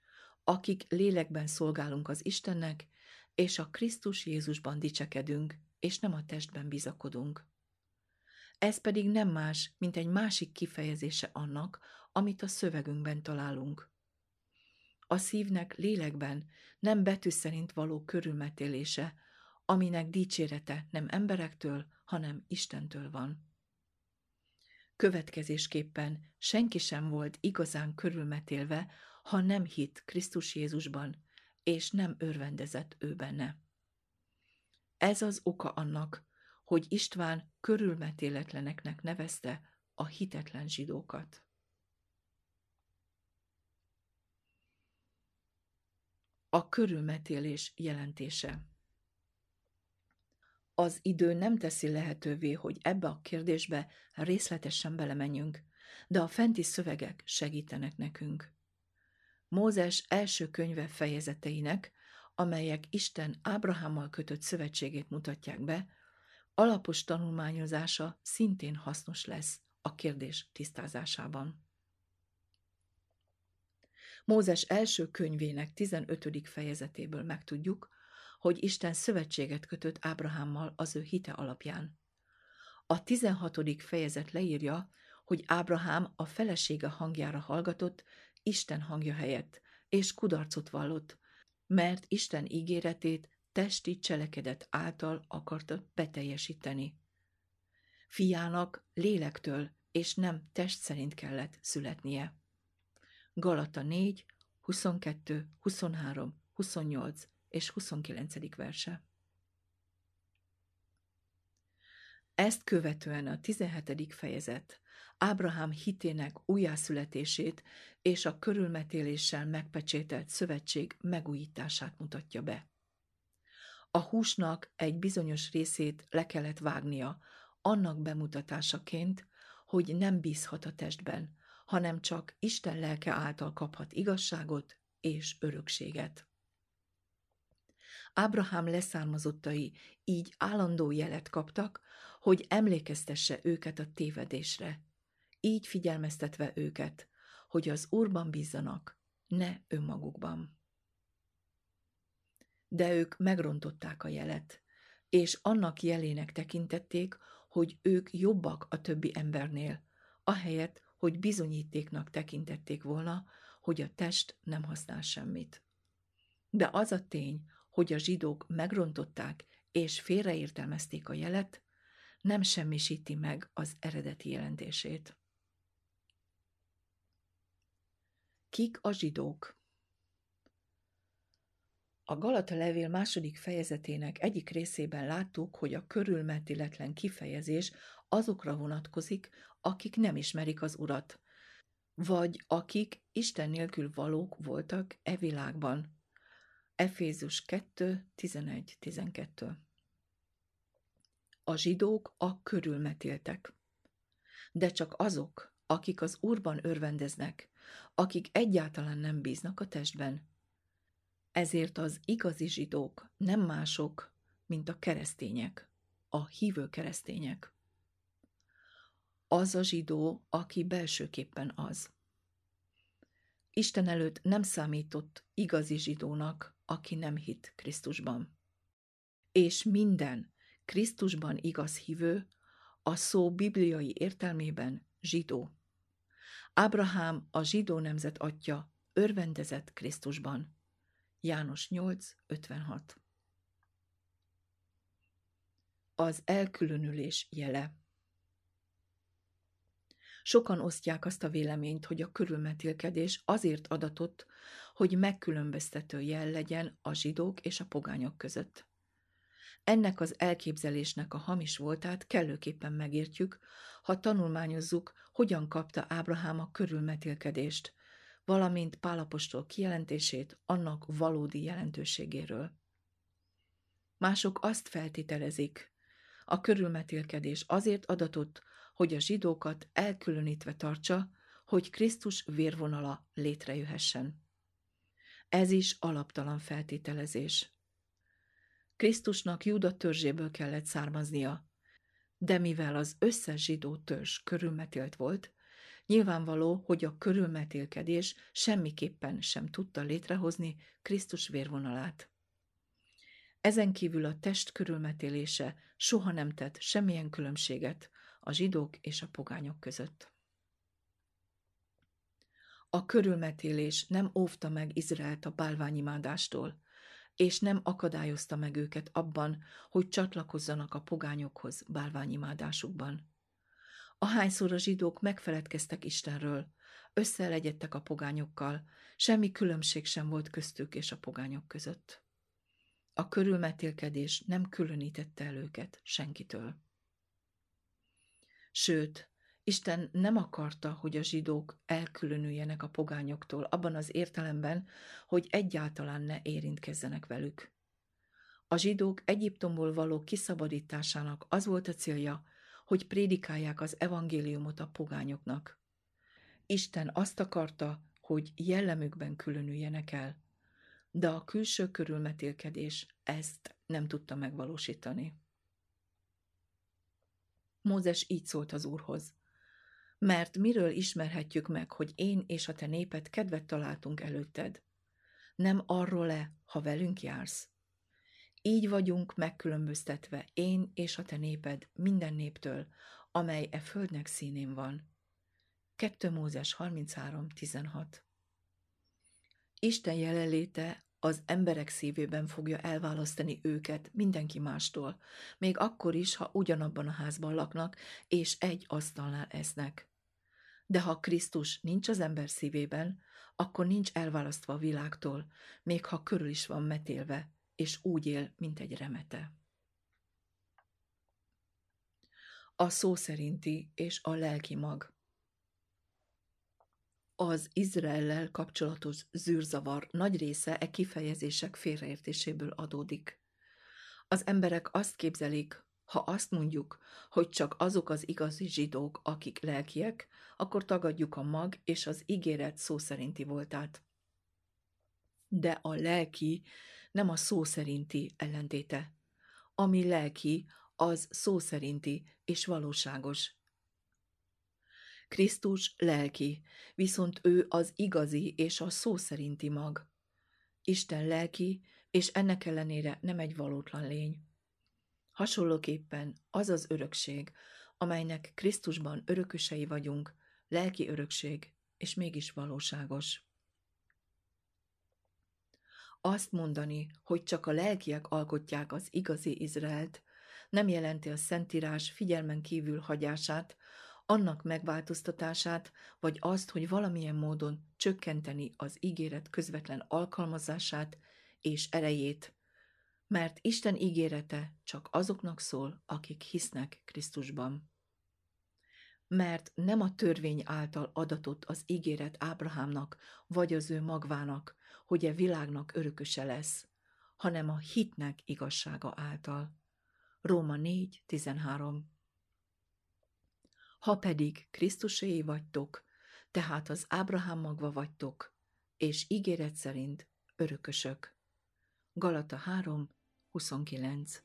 akik lélekben szolgálunk az Istennek, és a Krisztus Jézusban dicsekedünk, és nem a testben bizakodunk. Ez pedig nem más, mint egy másik kifejezése annak, amit a szövegünkben találunk. A szívnek lélekben nem betű szerint való körülmetélése, aminek dicsérete nem emberektől, hanem Istentől van. Következésképpen senki sem volt igazán körülmetélve, ha nem hitt Krisztus Jézusban, és nem örvendezett ő benne. Ez az oka annak, hogy István körülmetéletleneknek nevezte a hitetlen zsidókat. A körülmetélés jelentése az idő nem teszi lehetővé, hogy ebbe a kérdésbe részletesen belemenjünk, de a fenti szövegek segítenek nekünk. Mózes első könyve fejezeteinek, amelyek Isten Ábrahámmal kötött szövetségét mutatják be, alapos tanulmányozása szintén hasznos lesz a kérdés tisztázásában. Mózes első könyvének 15. fejezetéből megtudjuk, hogy Isten szövetséget kötött Ábrahámmal az ő hite alapján. A 16. fejezet leírja, hogy Ábrahám a felesége hangjára hallgatott Isten hangja helyett, és kudarcot vallott, mert Isten ígéretét testi cselekedet által akarta beteljesíteni. Fiának lélektől és nem test szerint kellett születnie. Galata 4, 22, 23, 28 és 29. verse. Ezt követően a 17. fejezet Ábrahám hitének újjászületését és a körülmetéléssel megpecsételt szövetség megújítását mutatja be. A húsnak egy bizonyos részét le kellett vágnia, annak bemutatásaként, hogy nem bízhat a testben, hanem csak Isten lelke által kaphat igazságot és örökséget. Ábrahám leszármazottai így állandó jelet kaptak, hogy emlékeztesse őket a tévedésre, így figyelmeztetve őket, hogy az Úrban bízzanak, ne önmagukban. De ők megrontották a jelet, és annak jelének tekintették, hogy ők jobbak a többi embernél, ahelyett, hogy bizonyítéknak tekintették volna, hogy a test nem használ semmit. De az a tény, hogy a zsidók megrontották és félreértelmezték a jelet, nem semmisíti meg az eredeti jelentését. Kik a zsidók? A Galata levél második fejezetének egyik részében láttuk, hogy a körülmetiletlen kifejezés azokra vonatkozik, akik nem ismerik az Urat, vagy akik Isten nélkül valók voltak e világban. Efézus 2, 11, 12 A zsidók a körülmetéltek. De csak azok, akik az Úrban örvendeznek, akik egyáltalán nem bíznak a testben. Ezért az igazi zsidók nem mások, mint a keresztények, a hívő keresztények. Az a zsidó, aki belsőképpen az. Isten előtt nem számított igazi zsidónak, aki nem hitt Krisztusban. És minden Krisztusban igaz hívő, a szó bibliai értelmében zsidó. Ábrahám a zsidó nemzet atya, örvendezett Krisztusban. János 8.56 Az elkülönülés jele Sokan osztják azt a véleményt, hogy a körülmetélkedés azért adatott, hogy megkülönböztető jel legyen a zsidók és a pogányok között. Ennek az elképzelésnek a hamis voltát kellőképpen megértjük, ha tanulmányozzuk, hogyan kapta Ábrahám a körülmetélkedést, valamint Pálapostól kijelentését annak valódi jelentőségéről. Mások azt feltételezik, a körülmetélkedés azért adatott, hogy a zsidókat elkülönítve tartsa, hogy Krisztus vérvonala létrejöhessen. Ez is alaptalan feltételezés. Krisztusnak Júda törzséből kellett származnia, de mivel az összes zsidó törzs körülmetélt volt, nyilvánvaló, hogy a körülmetélkedés semmiképpen sem tudta létrehozni Krisztus vérvonalát. Ezen kívül a test körülmetélése soha nem tett semmilyen különbséget a zsidók és a pogányok között. A körülmetélés nem óvta meg Izraelt a bálványimádástól, és nem akadályozta meg őket abban, hogy csatlakozzanak a pogányokhoz bálványimádásukban. Ahányszor a zsidók megfeledkeztek Istenről, összeelegyedtek a pogányokkal, semmi különbség sem volt köztük és a pogányok között. A körülmetélkedés nem különítette el őket senkitől. Sőt, Isten nem akarta, hogy a zsidók elkülönüljenek a pogányoktól abban az értelemben, hogy egyáltalán ne érintkezzenek velük. A zsidók Egyiptomból való kiszabadításának az volt a célja, hogy prédikálják az evangéliumot a pogányoknak. Isten azt akarta, hogy jellemükben különüljenek el, de a külső körülmetélkedés ezt nem tudta megvalósítani. Mózes így szólt az úrhoz. Mert miről ismerhetjük meg, hogy én és a te néped kedvet találtunk előtted? Nem arról-e, ha velünk jársz? Így vagyunk megkülönböztetve, én és a te néped minden néptől, amely e földnek színén van. 2 Mózes 33.16 Isten jelenléte az emberek szívében fogja elválasztani őket mindenki mástól, még akkor is, ha ugyanabban a házban laknak, és egy asztalnál esznek. De ha Krisztus nincs az ember szívében, akkor nincs elválasztva a világtól, még ha körül is van metélve, és úgy él, mint egy remete. A szó szerinti és a lelki mag az Izraellel kapcsolatos zűrzavar nagy része e kifejezések félreértéséből adódik. Az emberek azt képzelik, ha azt mondjuk, hogy csak azok az igazi zsidók, akik lelkiek, akkor tagadjuk a mag és az ígéret szó szerinti voltát. De a lelki nem a szó szerinti ellentéte. Ami lelki, az szó szerinti és valóságos. Krisztus lelki, viszont ő az igazi és a szó szerinti mag. Isten lelki, és ennek ellenére nem egy valótlan lény. Hasonlóképpen az az örökség, amelynek Krisztusban örökösei vagyunk, lelki örökség, és mégis valóságos. Azt mondani, hogy csak a lelkiek alkotják az igazi Izraelt, nem jelenti a Szentírás figyelmen kívül hagyását, annak megváltoztatását, vagy azt, hogy valamilyen módon csökkenteni az ígéret közvetlen alkalmazását és erejét, mert Isten ígérete csak azoknak szól, akik hisznek Krisztusban. Mert nem a törvény által adatott az ígéret Ábrahámnak, vagy az ő magvának, hogy e világnak örököse lesz, hanem a hitnek igazsága által. Róma 4.13 ha pedig Krisztuséi vagytok, tehát az Ábrahám magva vagytok, és ígéret szerint örökösök. Galata 3, 29